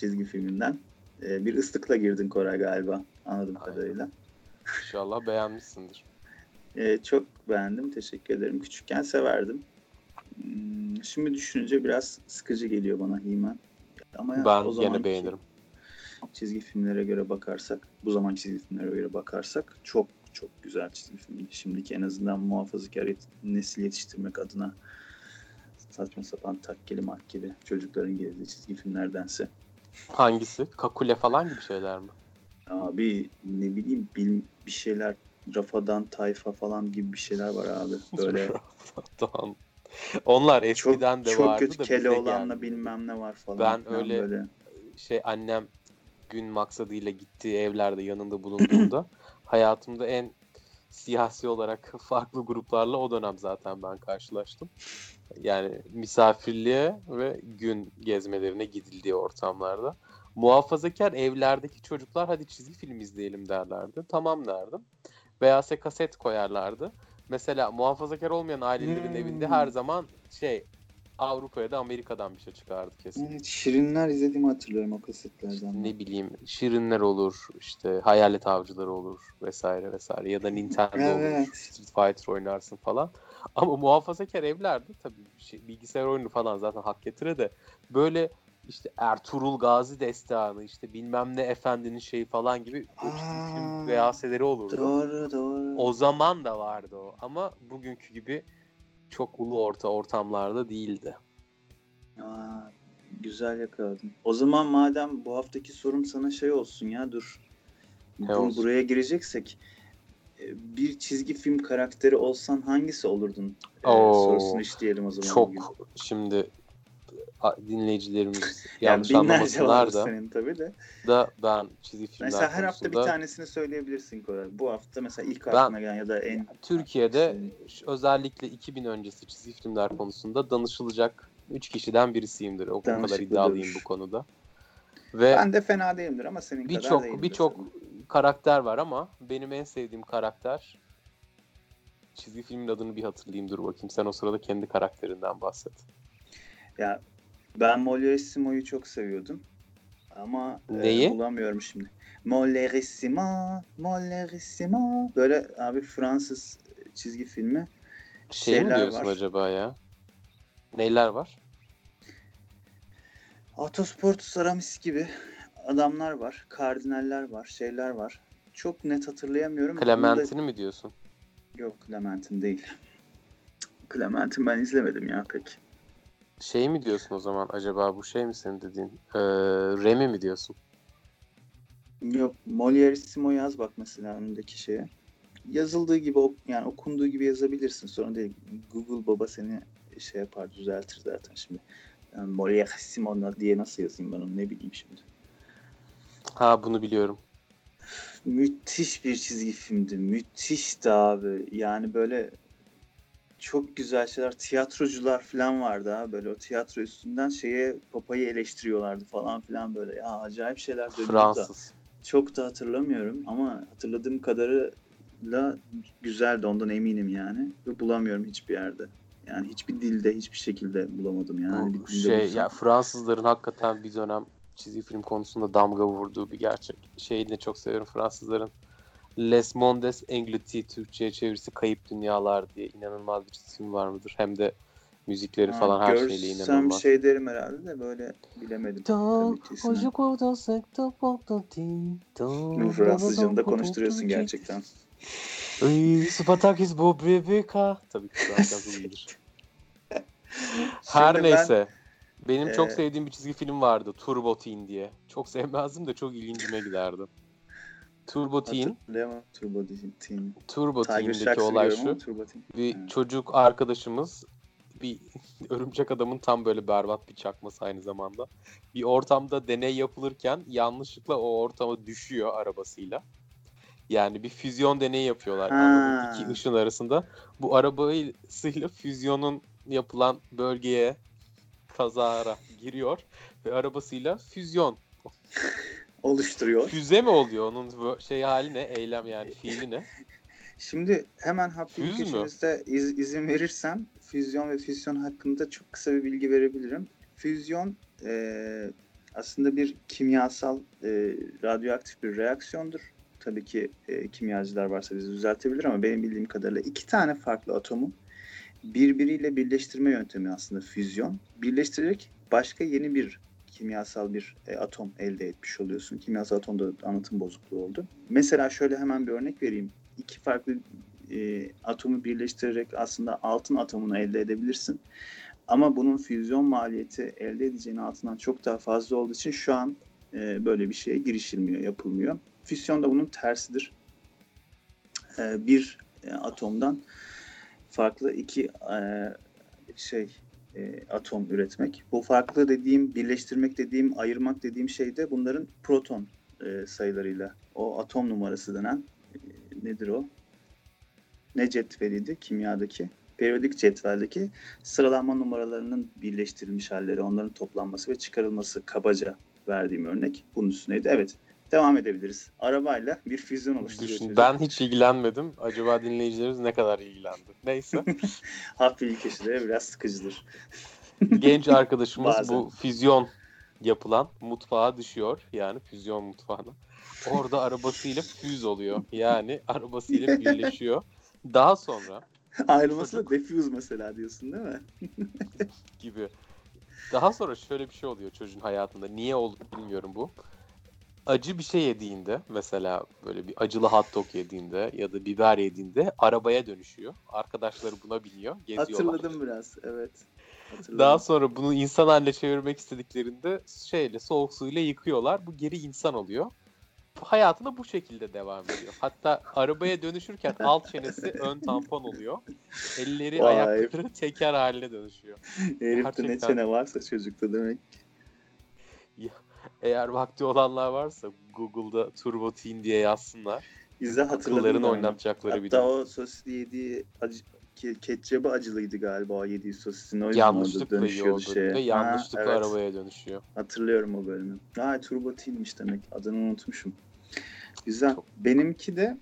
çizgi filminden. Ee, bir ıslıkla girdin Koray galiba anladığım Aynen. kadarıyla. İnşallah beğenmişsindir. Ee, çok beğendim. Teşekkür ederim. Küçükken severdim. Hmm, Şimdi düşününce biraz sıkıcı geliyor bana He-Man. Ama ya, ben o gene zamanki beğenirim. Çizgi filmlere göre bakarsak, bu zaman çizgi filmlere göre bakarsak çok çok güzel çizgi film. Şimdiki en azından muhafazakar yet- nesil yetiştirmek adına saçma sapan takkeli makkeli çocukların geldiği çizgi filmlerdense. Hangisi? Kakule falan gibi şeyler mi? Abi ne bileyim bil, bir şeyler Rafadan Tayfa falan gibi bir şeyler var abi. Böyle tamam. Onlar çok, eskiden de çok vardı kötü da Keloğlan'la geldi. bilmem ne var falan. Ben filan öyle- böyle. şey annem gün maksadıyla gittiği evlerde yanında bulunduğumda hayatımda en siyasi olarak farklı gruplarla o dönem zaten ben karşılaştım. Yani misafirliğe ve gün gezmelerine gidildiği ortamlarda. Muhafazakar evlerdeki çocuklar hadi çizgi film izleyelim derlerdi. Tamam derdim. Veya se kaset koyarlardı. Mesela muhafazakar olmayan ailelerin Hmm. evinde her zaman şey Avrupa'ya da Amerika'dan bir şey çıkardı kesin. Evet, Şirinler izlediğimi hatırlıyorum o kasetlerden. ne bileyim Şirinler olur, işte Hayalet Avcıları olur vesaire vesaire ya da Nintendo Evet. olur, Street Fighter oynarsın falan. Ama muhafazakar evlerde tabii şey, bilgisayar oyunu falan zaten hak getire de böyle işte Ertuğrul Gazi destanı işte bilmem ne efendinin şeyi falan gibi Aa, reyaseleri olurdu. Doğru doğru. O zaman da vardı o ama bugünkü gibi çok ulu orta ortamlarda değildi. Aa, güzel yakaladın. O zaman madem bu haftaki sorum sana şey olsun ya dur. Ne olsun? buraya gireceksek e, bir çizgi film karakteri olsan hangisi olurdun? Ee, Oo, sorusunu işleyelim o zaman. Çok bugün. şimdi dinleyicilerimiz yani yanlış binlerce anlamasınlar da, senin tabii de. da ben çizgi filmler Mesela her hafta bir tanesini söyleyebilirsin Koray. Bu hafta mesela ilk aklına gelen ya da en Türkiye'de ş- özellikle 2000 öncesi çizgi filmler konusunda danışılacak 3 kişiden birisiyimdir. O kadar iddialıyım bu konuda. Ve ben de fena değilimdir ama senin kadar birçok değilimdir birçok karakter var ama benim en sevdiğim karakter çizgi filmin adını bir hatırlayayım dur bakayım. Sen o sırada kendi karakterinden bahset. Ya ben Mollerissimo'yu çok seviyordum. Ama e, Neyi? bulamıyorum şimdi. Mollerissimo, Mollerissimo. Böyle abi Fransız çizgi filmi. Şey mi diyorsun var. acaba ya? Neyler var? Autosport Aramis gibi adamlar var. Kardinaller var. Şeyler var. Çok net hatırlayamıyorum. Bunu da- Clementine mi diyorsun? Yok Clementine değil. Clementine ben izlemedim ya pek. Şey mi diyorsun o zaman acaba bu şey mi senin dediğin? Ee, Remy mi diyorsun? Yok Mollerissimo yaz bak mesela önündeki şeye. Yazıldığı gibi yani okunduğu gibi yazabilirsin. Sonra değil Google baba seni şey yapar düzeltir zaten şimdi. Yani Mollerissimo diye nasıl yazayım ben onu ne bileyim şimdi. Ha bunu biliyorum. Müthiş bir çizgi filmdi. Müthişti abi. Yani böyle çok güzel şeyler. Tiyatrocular falan vardı ha. Böyle o tiyatro üstünden şeye papayı eleştiriyorlardı falan filan böyle. Ya acayip şeyler dönüyordu da. Fransız. Çok da hatırlamıyorum ama hatırladığım kadarıyla güzeldi ondan eminim yani. Ve bulamıyorum hiçbir yerde. Yani hiçbir dilde hiçbir şekilde bulamadım yani. Bu bir dilde şey bulsam- ya Fransızların hakikaten bir dönem çizgi film konusunda damga vurduğu bir gerçek. Şeyini çok seviyorum Fransızların. Les Mondes Engloutis Türkçe'ye çevirisi Kayıp Dünyalar diye inanılmaz bir çizgi film var mıdır? Hem de müzikleri Ha, falan her şeyle görsem inanılmaz. şey derim herhalde de böyle bilemedim. Fransızcanı da konuşturuyorsun gerçekten. Ay, Spartakis bu Rebecca. Tabii ki Fransız iyidir. Her Şimdi ben- neyse. Benim çok Ee, sevdiğim bir çizgi film vardı. Turbo Teen diye. Çok sevmezdim de çok ilgincime giderdi. Turbo Teen. Turbo Teen. Turbo Tiger Teen'deki olay şu. Turbo Teen. Bir Ha. çocuk arkadaşımız bir örümcek adamın tam böyle berbat bir çakması aynı zamanda. Bir ortamda deney yapılırken yanlışlıkla o ortama düşüyor arabasıyla. Yani bir füzyon deneyi yapıyorlar Ha. iki ışın arasında. Bu arabayla füzyonun yapılan bölgeye kazara giriyor ve arabasıyla füzyon. Oluşturuyor. Füze mi oluyor onun bu şey hali ne? Eylem yani fiili ne? Şimdi hemen hafif köşemizde iz- izin verirsen füzyon ve füzyon hakkında çok kısa bir bilgi verebilirim. Füzyon e, aslında bir kimyasal e, radyoaktif bir reaksiyondur. Tabii ki e, kimyacılar varsa bizi düzeltebilir ama benim bildiğim kadarıyla iki tane farklı atomu birbiriyle birleştirme yöntemi aslında füzyon. Birleştirerek başka yeni bir kimyasal bir e, atom elde etmiş oluyorsun. Kimyasal atomda anlatım bozukluğu oldu. Mesela şöyle hemen bir örnek vereyim. İki farklı e, atomu birleştirerek aslında altın atomunu elde edebilirsin. Ama bunun füzyon maliyeti elde edeceğin altından çok daha fazla olduğu için şu an e, böyle bir şeye girişilmiyor, yapılmıyor. Füzyon da bunun tersidir. E, bir e, atomdan farklı iki e, şey e, atom üretmek. Bu farklı dediğim, birleştirmek dediğim, ayırmak dediğim şey de bunların proton e, sayılarıyla. O atom numarası denen e, nedir o? Ne cetveliydi kimyadaki? Periyodik cetveldeki sıralanma numaralarının birleştirilmiş halleri, onların toplanması ve çıkarılması kabaca verdiğim örnek bunun üstüneydi. Evet, devam edebiliriz. Arabayla bir füzyon oluşturuyor. Düşün, ben hiç ilgilenmedim. Acaba dinleyicilerimiz ne kadar ilgilendi? Neyse. Hafif bilgi köşeleri biraz sıkıcıdır. Genç arkadaşımız Bazen. bu füzyon yapılan mutfağa düşüyor. Yani füzyon mutfağına. Orada arabasıyla füz oluyor. Yani arabasıyla birleşiyor. Daha sonra Ayrılması da defuse mesela diyorsun değil mi? gibi. Daha sonra şöyle bir şey oluyor çocuğun hayatında. Niye oldu bilmiyorum bu. Acı bir şey yediğinde mesela böyle bir acılı hot dog yediğinde ya da biber yediğinde arabaya dönüşüyor. Arkadaşları buna biniyor. Geziyorlar. Hatırladım biraz. Evet. Hatırladım. Daha sonra bunu insan haline çevirmek istediklerinde şeyle soğuk suyla yıkıyorlar. Bu geri insan oluyor. Hayatına bu şekilde devam ediyor. Hatta arabaya dönüşürken alt çenesi ön tampon oluyor. Elleri Vay. ayakları teker haline dönüşüyor. Herifte ne çene varsa çocukta demek. Eğer vakti olanlar varsa Google'da Turbo Teen diye yazsınlar. Bize hatırladım. Oynatacakları bir Hatta o sosisli yediği acı, ke- ketçabı acılıydı galiba o yediği sosisin. O Yanlışlıkla yiyordu şeye. yanlışlıkla Ha, evet. arabaya dönüşüyor. Hatırlıyorum o bölümü. Ha Turbo Teen'miş demek. Adını unutmuşum. Güzel. Çok- Benimki de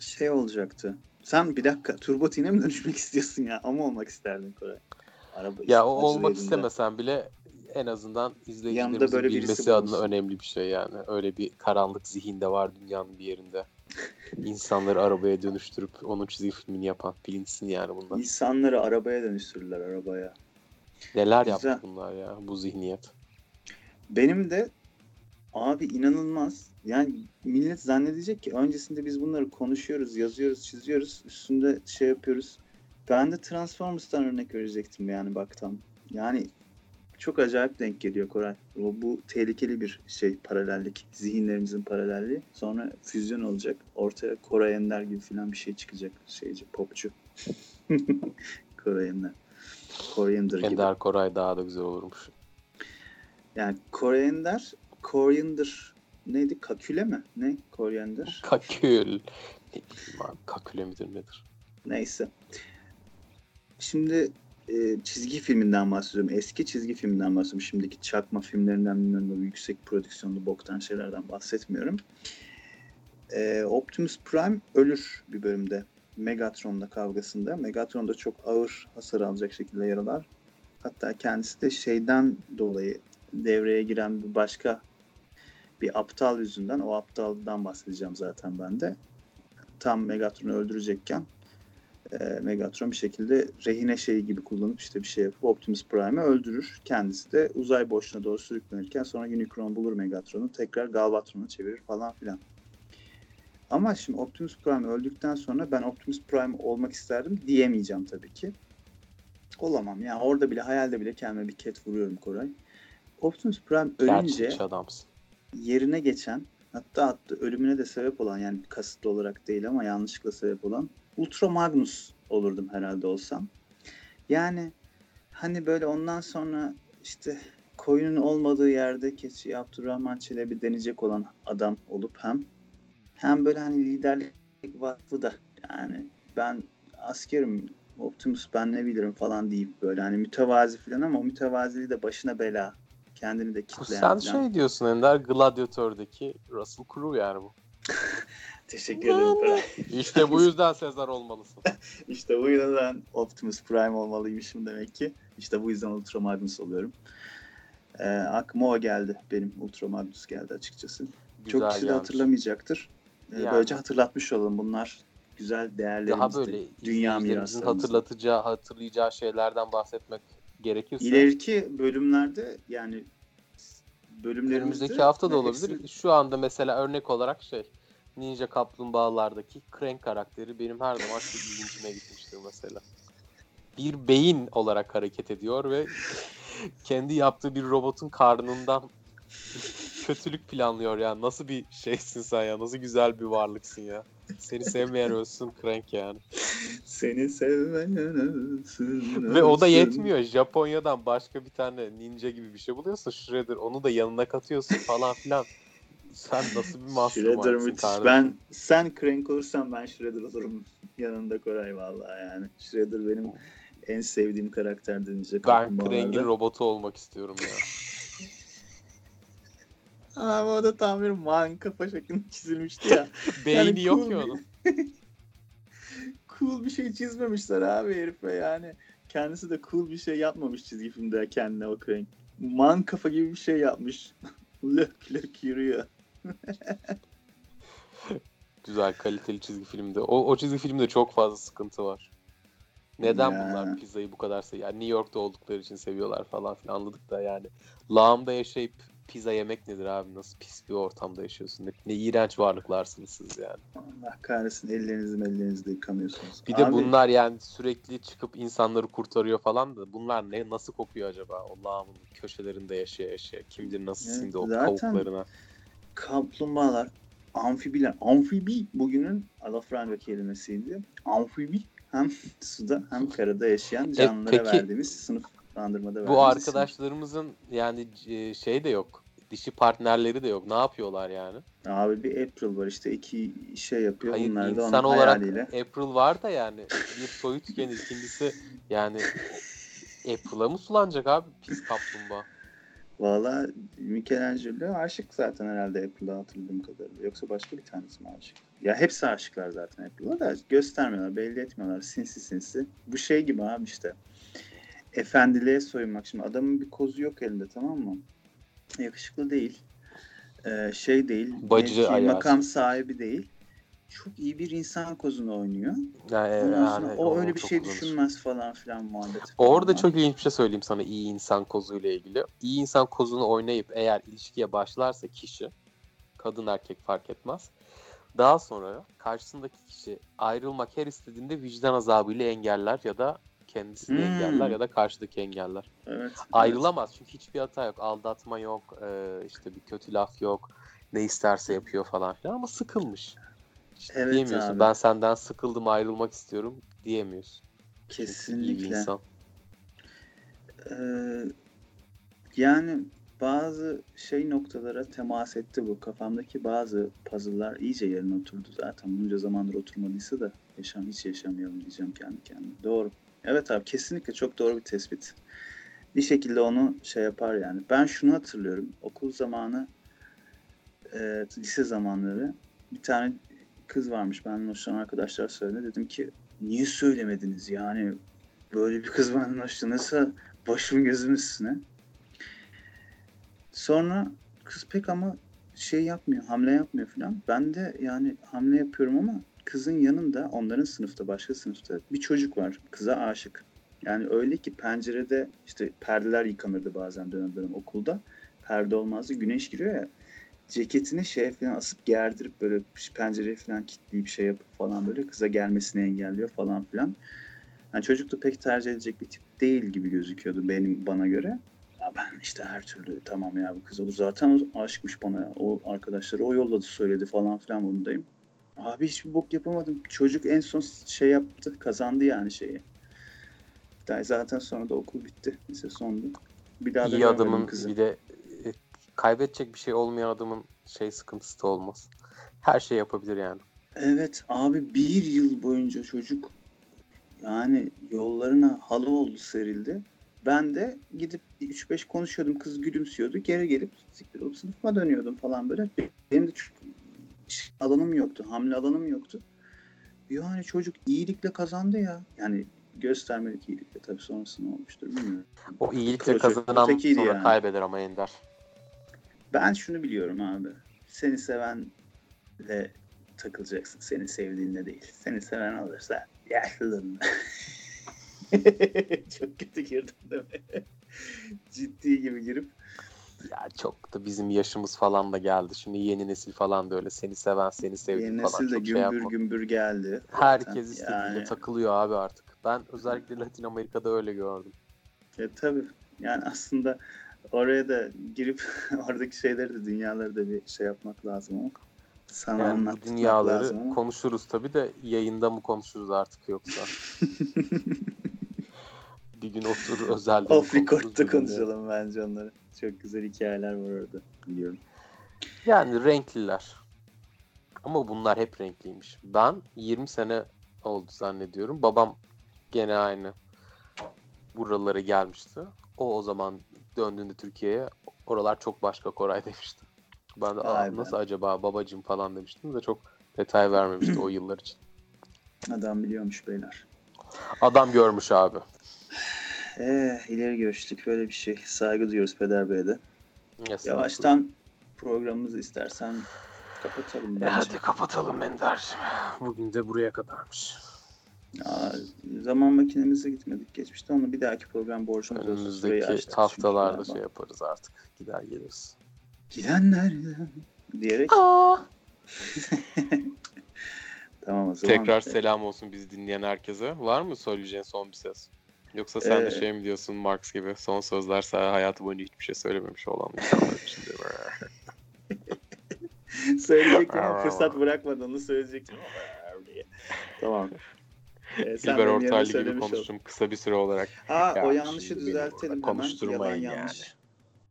şey olacaktı. Sen bir dakika Turbo Teen'e mi dönüşmek istiyorsun ya? Ama olmak isterdin Koray. Araba Ya o olmak istemesen bile en azından izleyicilerimizin böyle bilmesi adına önemli bir şey yani. Öyle bir karanlık zihinde var dünyanın bir yerinde. İnsanları arabaya dönüştürüp onun çizgi filmini yapan bilinsin yani bunlar. İnsanları arabaya dönüştürürler arabaya. Neler Güzel. yaptı bunlar ya bu zihniyet. Benim de abi inanılmaz. Yani millet zannedecek ki öncesinde biz bunları konuşuyoruz, yazıyoruz, çiziyoruz. Üstünde şey yapıyoruz. Ben de Transformers'tan örnek verecektim yani baktan. Yani çok acayip denk geliyor Koray. Bu, bu tehlikeli bir şey paralellik. Zihinlerimizin paralelliği. Sonra füzyon olacak. Ortaya Koray Ender gibi falan bir şey çıkacak. Şeyci, popçu. Koray Ender. Coriander gibi. Ender Koray daha da güzel olurmuş. Yani Coriander, Coriander neydi? Kaküle mi? Ne? Coriander. Kakül. Ne bileyim abi, Kaküle midir nedir? Neyse. Şimdi e, çizgi filminden bahsediyorum. Eski çizgi filminden bahsediyorum. Şimdiki çakma filmlerinden ne yüksek prodüksiyonlu boktan şeylerden bahsetmiyorum. E, Optimus Prime ölür bir bölümde. Megatron'la kavgasında. Megatron da çok ağır hasar alacak şekilde yaralar. Hatta kendisi de şeyden dolayı devreye giren bir başka bir aptal yüzünden o aptaldan bahsedeceğim zaten ben de. Tam Megatron'u öldürecekken e, Megatron bir şekilde rehine şeyi gibi kullanıp işte bir şey yapıp Optimus Prime'ı öldürür. Kendisi de uzay boşluğuna doğru sürüklenirken sonra Unicron bulur Megatron'u tekrar Galvatron'a çevirir falan filan. Ama şimdi Optimus Prime öldükten sonra ben Optimus Prime olmak isterdim diyemeyeceğim tabii ki. Olamam. Yani orada bile hayalde bile kendime bir ket vuruyorum Koray. Optimus Prime ölünce yerine geçen hatta hatta ölümüne de sebep olan yani kasıtlı olarak değil ama yanlışlıkla sebep olan Ultra Magnus olurdum herhalde olsam. Yani hani böyle ondan sonra işte koyunun olmadığı yerde keçi Abdurrahman Çelebi deneyecek olan adam olup hem hem böyle hani liderlik vakfı da yani ben askerim Optimus ben ne bilirim falan deyip böyle hani mütevazi falan ama o mütevaziliği de başına bela kendini de kitleyen sen falan. şey diyorsun Ender Gladiator'daki Russell Crowe yani bu. Teşekkür ederim. İşte bu yüzden Sezar olmalısın. İşte bu yüzden Optimus Prime olmalıymışım demek ki. İşte bu yüzden Ultra Magnus oluyorum. Ee, aklıma o geldi. Benim Ultra Magnus geldi açıkçası. Çok Güzel kişi de hatırlamayacaktır. Ee, Yani. Böylece hatırlatmış olalım. Bunlar güzel değerlerimiz. Daha böyle dünya izleyicilerimizin miraslarımız. hatırlatacağı, hatırlayacağı şeylerden bahsetmek gerekirse. İleriki bölümlerde yani bölümlerimizde Önümüzdeki hafta da olabilir. hepsini- Şu anda mesela örnek olarak şey Ninja Kaplumbağalardaki Krang karakteri benim her zaman çok ilgincime gitmiştir mesela. Bir beyin olarak hareket ediyor ve kendi yaptığı bir robotun karnından kötülük planlıyor ya. Nasıl bir şeysin sen ya? Nasıl güzel bir varlıksın ya. Seni sevmeyen ölsün Krang yani. Seni sevmeyen ölsün, Ve o da yetmiyor. Japonya'dan başka bir tane ninja gibi bir şey buluyorsun. Shredder onu da yanına katıyorsun falan filan. Sen nasıl bir Shredder müthiş. kardeşim? Ben sen Crank olursan ben Shredder olurum yanında Koray vallahi yani. Shredder benim en sevdiğim karakterdir Ninja Ben. Krang'in robotu olmak istiyorum ya. Ama o da tam bir man kafa şeklinde çizilmişti ya. Beyni yok cool onun. cool bir şey çizmemişler abi herife yani. Kendisi de cool bir şey yapmamış çizgi filmde kendine o Crank. Man kafa gibi bir şey yapmış. lök lök yürüyor. Güzel kaliteli çizgi filmde. O, o çizgi filmde çok fazla sıkıntı var. Neden Ya. bunlar pizzayı bu kadar seviyor? Yani New York'ta oldukları için seviyorlar falan filan anladık da yani. Lağımda yaşayıp pizza yemek nedir abi? Nasıl pis bir ortamda yaşıyorsun? Ne, ne iğrenç varlıklarsınız siz yani. Allah kahretsin ellerinizi ellerinizi de yıkamıyorsunuz. Bir de Abi, bunlar yani sürekli çıkıp insanları kurtarıyor falan da bunlar ne nasıl kokuyor acaba? O lağımın köşelerinde yaşaya yaşaya. Kim bilir nasıl Evet, sindi o zaten- kavuklarına. Kaplumbağalar, amfibiler. Amfibi bugünün alafranga kelimesiydi. Amfibi hem suda hem karada yaşayan canlılara E, peki- verdiğimiz sınıflandırmada verdiğimiz Bu arkadaşlarımızın yani e, şey de yok. Dişi partnerleri de yok. Ne yapıyorlar yani? Abi bir April var işte iki şey yapıyor. Hayır Bunlar da insan onun olarak hayaliyle. April var da yani bir soyut tükenir. İkincisi yani April'a mı sulanacak abi pis kaplumbağa? Valla Michelangelo aşık zaten herhalde April'a hatırladığım kadarıyla. Yoksa başka bir tanesi mi aşık? Ya hepsi aşıklar zaten April'a da göstermiyorlar, belli etmiyorlar. Sinsi sinsi. Bu şey gibi abi işte. Efendiliğe soyunmak. Şimdi adamın bir kozu yok elinde tamam mı? Yakışıklı değil. Ee, şey değil. Bacı makam sahibi değil. Çok iyi bir insan kozunu oynuyor. Yani, Ondan sonra yani o öyle bir şey uzun. düşünmez falan filan muhabbeti. falan Orada çok ilginç bir şey söyleyeyim sana iyi insan kozuyla ilgili. İyi insan kozunu oynayıp eğer ilişkiye başlarsa kişi, kadın erkek fark etmez. Daha sonra karşısındaki kişi ayrılmak her istediğinde vicdan azabıyla engeller ya da kendisini Hmm. engeller ya da karşıdaki engeller. Evet, evet. Ayrılamaz çünkü hiçbir hata yok. Aldatma yok, e, işte bir kötü laf yok. Ne isterse yapıyor falan filan ama sıkılmış. İşte Evet diyemiyorsun abi. ben senden sıkıldım ayrılmak istiyorum diyemiyorsun. Çünkü Kesinlikle. insan. Ee, yani bazı şey noktalara temas etti bu. Kafamdaki bazı puzzle'lar iyice yerine oturdu zaten. Bunca zamandır oturmadıysa da yaşam hiç yaşamayalım diyeceğim kendi kendime. Doğru. Evet abi kesinlikle çok doğru bir tespit. Bir şekilde onu şey yapar yani. Ben şunu hatırlıyorum. Okul zamanı e, lise zamanları bir tane kız varmış. Benden hoşlanan arkadaşlar söyledi. Dedim ki niye söylemediniz yani böyle bir kız benden hoşlanırsa başım gözüm üstüne. Sonra kız pek ama şey yapmıyor, hamle yapmıyor falan. Ben de yani hamle yapıyorum ama kızın yanında onların sınıfta, başka sınıfta bir çocuk var. Kıza aşık. Yani öyle ki pencerede işte perdeler yıkanırdı bazen dönem dönem okulda. Perde olmazdı. Güneş giriyor ya. Ceketini şeye falan asıp gerdirip böyle pencereye falan kilitleyip şey yapıp falan böyle kıza gelmesini engelliyor falan filan. Yani çocuk da pek tercih edecek bir tip değil gibi gözüküyordu benim bana göre. Ya ben işte her türlü tamam ya bu kız o zaten aşıkmış bana ya. O arkadaşları o yolladı söyledi falan filan bundayım. Abi hiçbir bok yapamadım. Çocuk en son şey yaptı kazandı yani şeyi. Daha zaten sonra da okul bitti. Lise sondu. Bir daha da İyi adamın kızı. bir de kaybedecek bir şey olmayan adamın şey sıkıntısı da olmaz. Her şey yapabilir yani. Evet abi bir yıl boyunca çocuk yani yollarına halı oldu serildi. Ben de gidip 3-5 konuşuyordum. Kız gülümsüyordu. Geri gelip siktir olup sınıfıma dönüyordum falan böyle. Benim de çok alanım yoktu. Hamle alanım yoktu. Yani çocuk iyilikle kazandı ya. Yani göstermelik iyilikle. Tabii sonrası ne olmuştur bilmiyorum. O iyilikle Proje. kazanan sonra yani. kaybeder ama Ender. Ben şunu biliyorum abi. Seni sevenle takılacaksın. Seni sevdiğinle değil. Seni seven olursa yaşlılığında. Çok kötü girdim değil mi? Ciddi gibi girip Ya çok da bizim yaşımız falan da geldi. Şimdi yeni nesil falan da öyle seni seven seni sevdiğin yeni falan nesil de çok şey gümbür gümbür geldi. Herkes istediğiyle Yani. takılıyor abi artık. Ben özellikle Latin Amerika'da öyle gördüm. E, tabii. Yani aslında oraya da girip oradaki şeyleri de dünyaları da bir şey yapmak lazım ama sana Yani anlatmak dünyaları lazım ama. konuşuruz tabii de yayında mı konuşuruz artık yoksa? bir gün oturur özelde mi Off record'da konuşalım bence onları. Çok güzel hikayeler var orada biliyorum. Yani renkliler. Ama bunlar hep renkliymiş. Ben 20 sene oldu zannediyorum. Babam gene aynı buralara gelmişti. O o zaman döndüğünde Türkiye'ye oralar çok başka Koray demişti. Ben de "Aa, Vay be. nasıl acaba babacım falan demiştim de çok detay vermemişti o yıllar için. Adam biliyormuş beyler. Adam görmüş abi. Ee, ileri görüşlük böyle bir şey. Saygı duyuyoruz Peder Bey'e de. Yes, Yavaştan programımızı istersen kapatalım E hadi kapatalım Ender'cim. Bugün de buraya kadarmış. Aa, zaman makinemize gitmedik geçmişte. Onu bir dahaki program borcumuz olsun. Önümüzdeki haftalarda şey yaparız artık. Gider geliriz. Gidenler diyerek tamam o zaman. Tekrar selam olsun bizi dinleyen herkese. Var mı söyleyeceğin son bir ses? Yoksa sen Ee, de şey mi diyorsun Marx gibi son sözler sana hayatı boyunca hiçbir şey söylememiş olan insanlar için de Söyleyecektim ama fırsat bırakmadı onu söyleyecektim. Tamam. Sen İlber benim yerime Ortaylı gibi konuştum kısa bir süre olarak. Ha Ya o yanlışı düzeltelim hemen. Yalan yani. yanlış.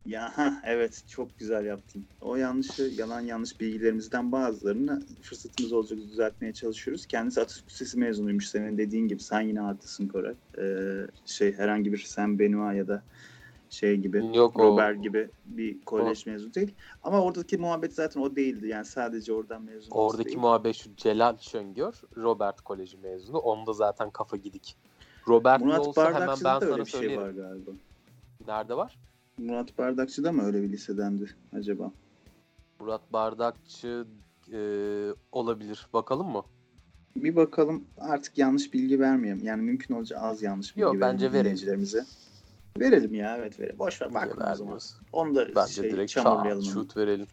Ya ha, evet çok güzel yaptın. O yanlışı yalan yanlış bilgilerimizden bazılarını fırsatımız olacak düzeltmeye çalışıyoruz. Kendisi Atatürk Lisesi mezunuymuş senin dediğin gibi. Sen yine haklısın Koray. Ee, şey herhangi bir Sam Benoit ya da şey gibi Yok o Robert gibi bir kolej mezunu değil. Ama oradaki muhabbet zaten o değildi. Yani sadece oradan mezun oradaki değil. muhabbet şu Celal Şöngör Robert Koleji mezunu. Onda zaten kafa gidik. Robert Murat olsa hemen ben sana bir şey söylerim. var galiba. Nerede var? Murat Bardakçı da mı öyle bir lisedendi acaba? Murat Bardakçı e, olabilir. Bakalım mı? Bir bakalım artık yanlış bilgi vermeyelim. Yani mümkün olunca az yanlış bilgi Yok, bence dinleyicilerimize. Verelim ya evet verelim. Boş ver bakma o zaman. Onu da Bence şey, direkt çamurlayalım. şut verelim.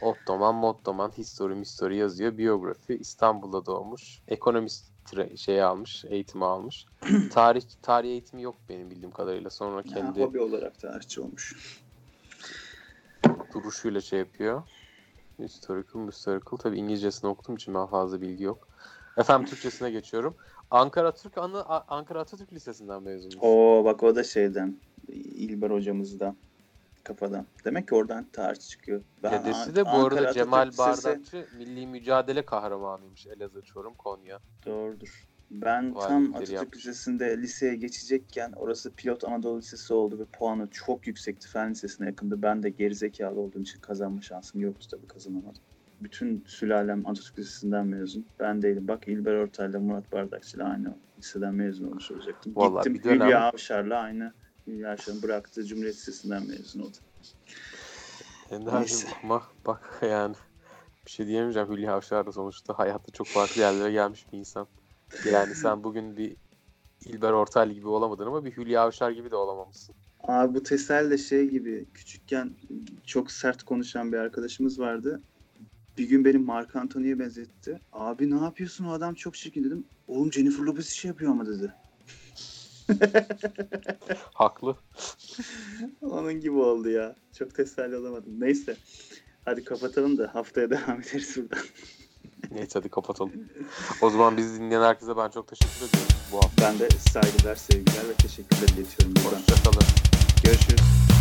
Ottoman, Mottoman, History, History yazıyor. Biyografi, İstanbul'da doğmuş. Ekonomist şeyi almış, eğitimi almış. tarih tarih eğitimi yok benim bildiğim kadarıyla. Sonra Ya, kendi hobi olarak tarihçi olmuş. duruşuyla şey yapıyor. Historical, historical. Tabii İngilizcesini okuduğum için ben fazla bilgi yok. Efendim Türkçesine geçiyorum. Ankara Türk Anı A- Ankara Atatürk Lisesi'nden mezunmuş. Oo bak o da şeyden. İlber hocamızdan. Kafadan. Demek ki oradan tarihçi çıkıyor. Ben Dedesi de bu Ankara arada Atatürk Cemal Lisesi- Bardakçı milli mücadele kahramanıymış. Elazığ, Çorum, Konya. Doğrudur. Ben Valilikleri tam Atatürk yapmış. Lisesi'nde liseye geçecekken orası Pilot Anadolu Lisesi oldu ve puanı çok yüksekti. Fen Lisesi'ne yakındı. Ben de gerizekalı olduğum için kazanma şansım yoktu tabii kazanamadım. Bütün sülalem Atatürk Lisesi'nden mezun. Ben değilim. Bak İlber Ortaylı, Murat Bardakçı'yla aynı liseden mezun olmuş olacaktım. Vallahi Gittim bir dönem- Hülya Avşar'la aynı Hülya Avşar'ın bıraktığı Cumhuriyet Lisesi'nden mezun oldum. Ender'cim Neyse. ama bak yani bir şey diyemeyeceğim. Hülya Avşar da sonuçta hayatta çok farklı yerlere gelmiş bir insan. Yani sen bugün bir İlber Ortaylı gibi olamadın ama bir Hülya Avşar gibi de olamamışsın. Abi bu Tesel de şey gibi küçükken çok sert konuşan bir arkadaşımız vardı. Bir gün benim Mark Antony'ye benzetti. Abi ne yapıyorsun o adam çok çirkin dedim. Oğlum Jennifer Lopez şey yapıyor ama dedi. Haklı. Onun gibi oldu ya. Çok teselli olamadım. Neyse. Hadi kapatalım da haftaya devam ederiz buradan. Neyse hadi kapatalım. O zaman bizi dinleyen herkese ben çok teşekkür ediyorum bu hafta. Ben de saygılar, sevgiler ve teşekkürler iletiyorum buradan. Hoşçakalın. Görüşürüz.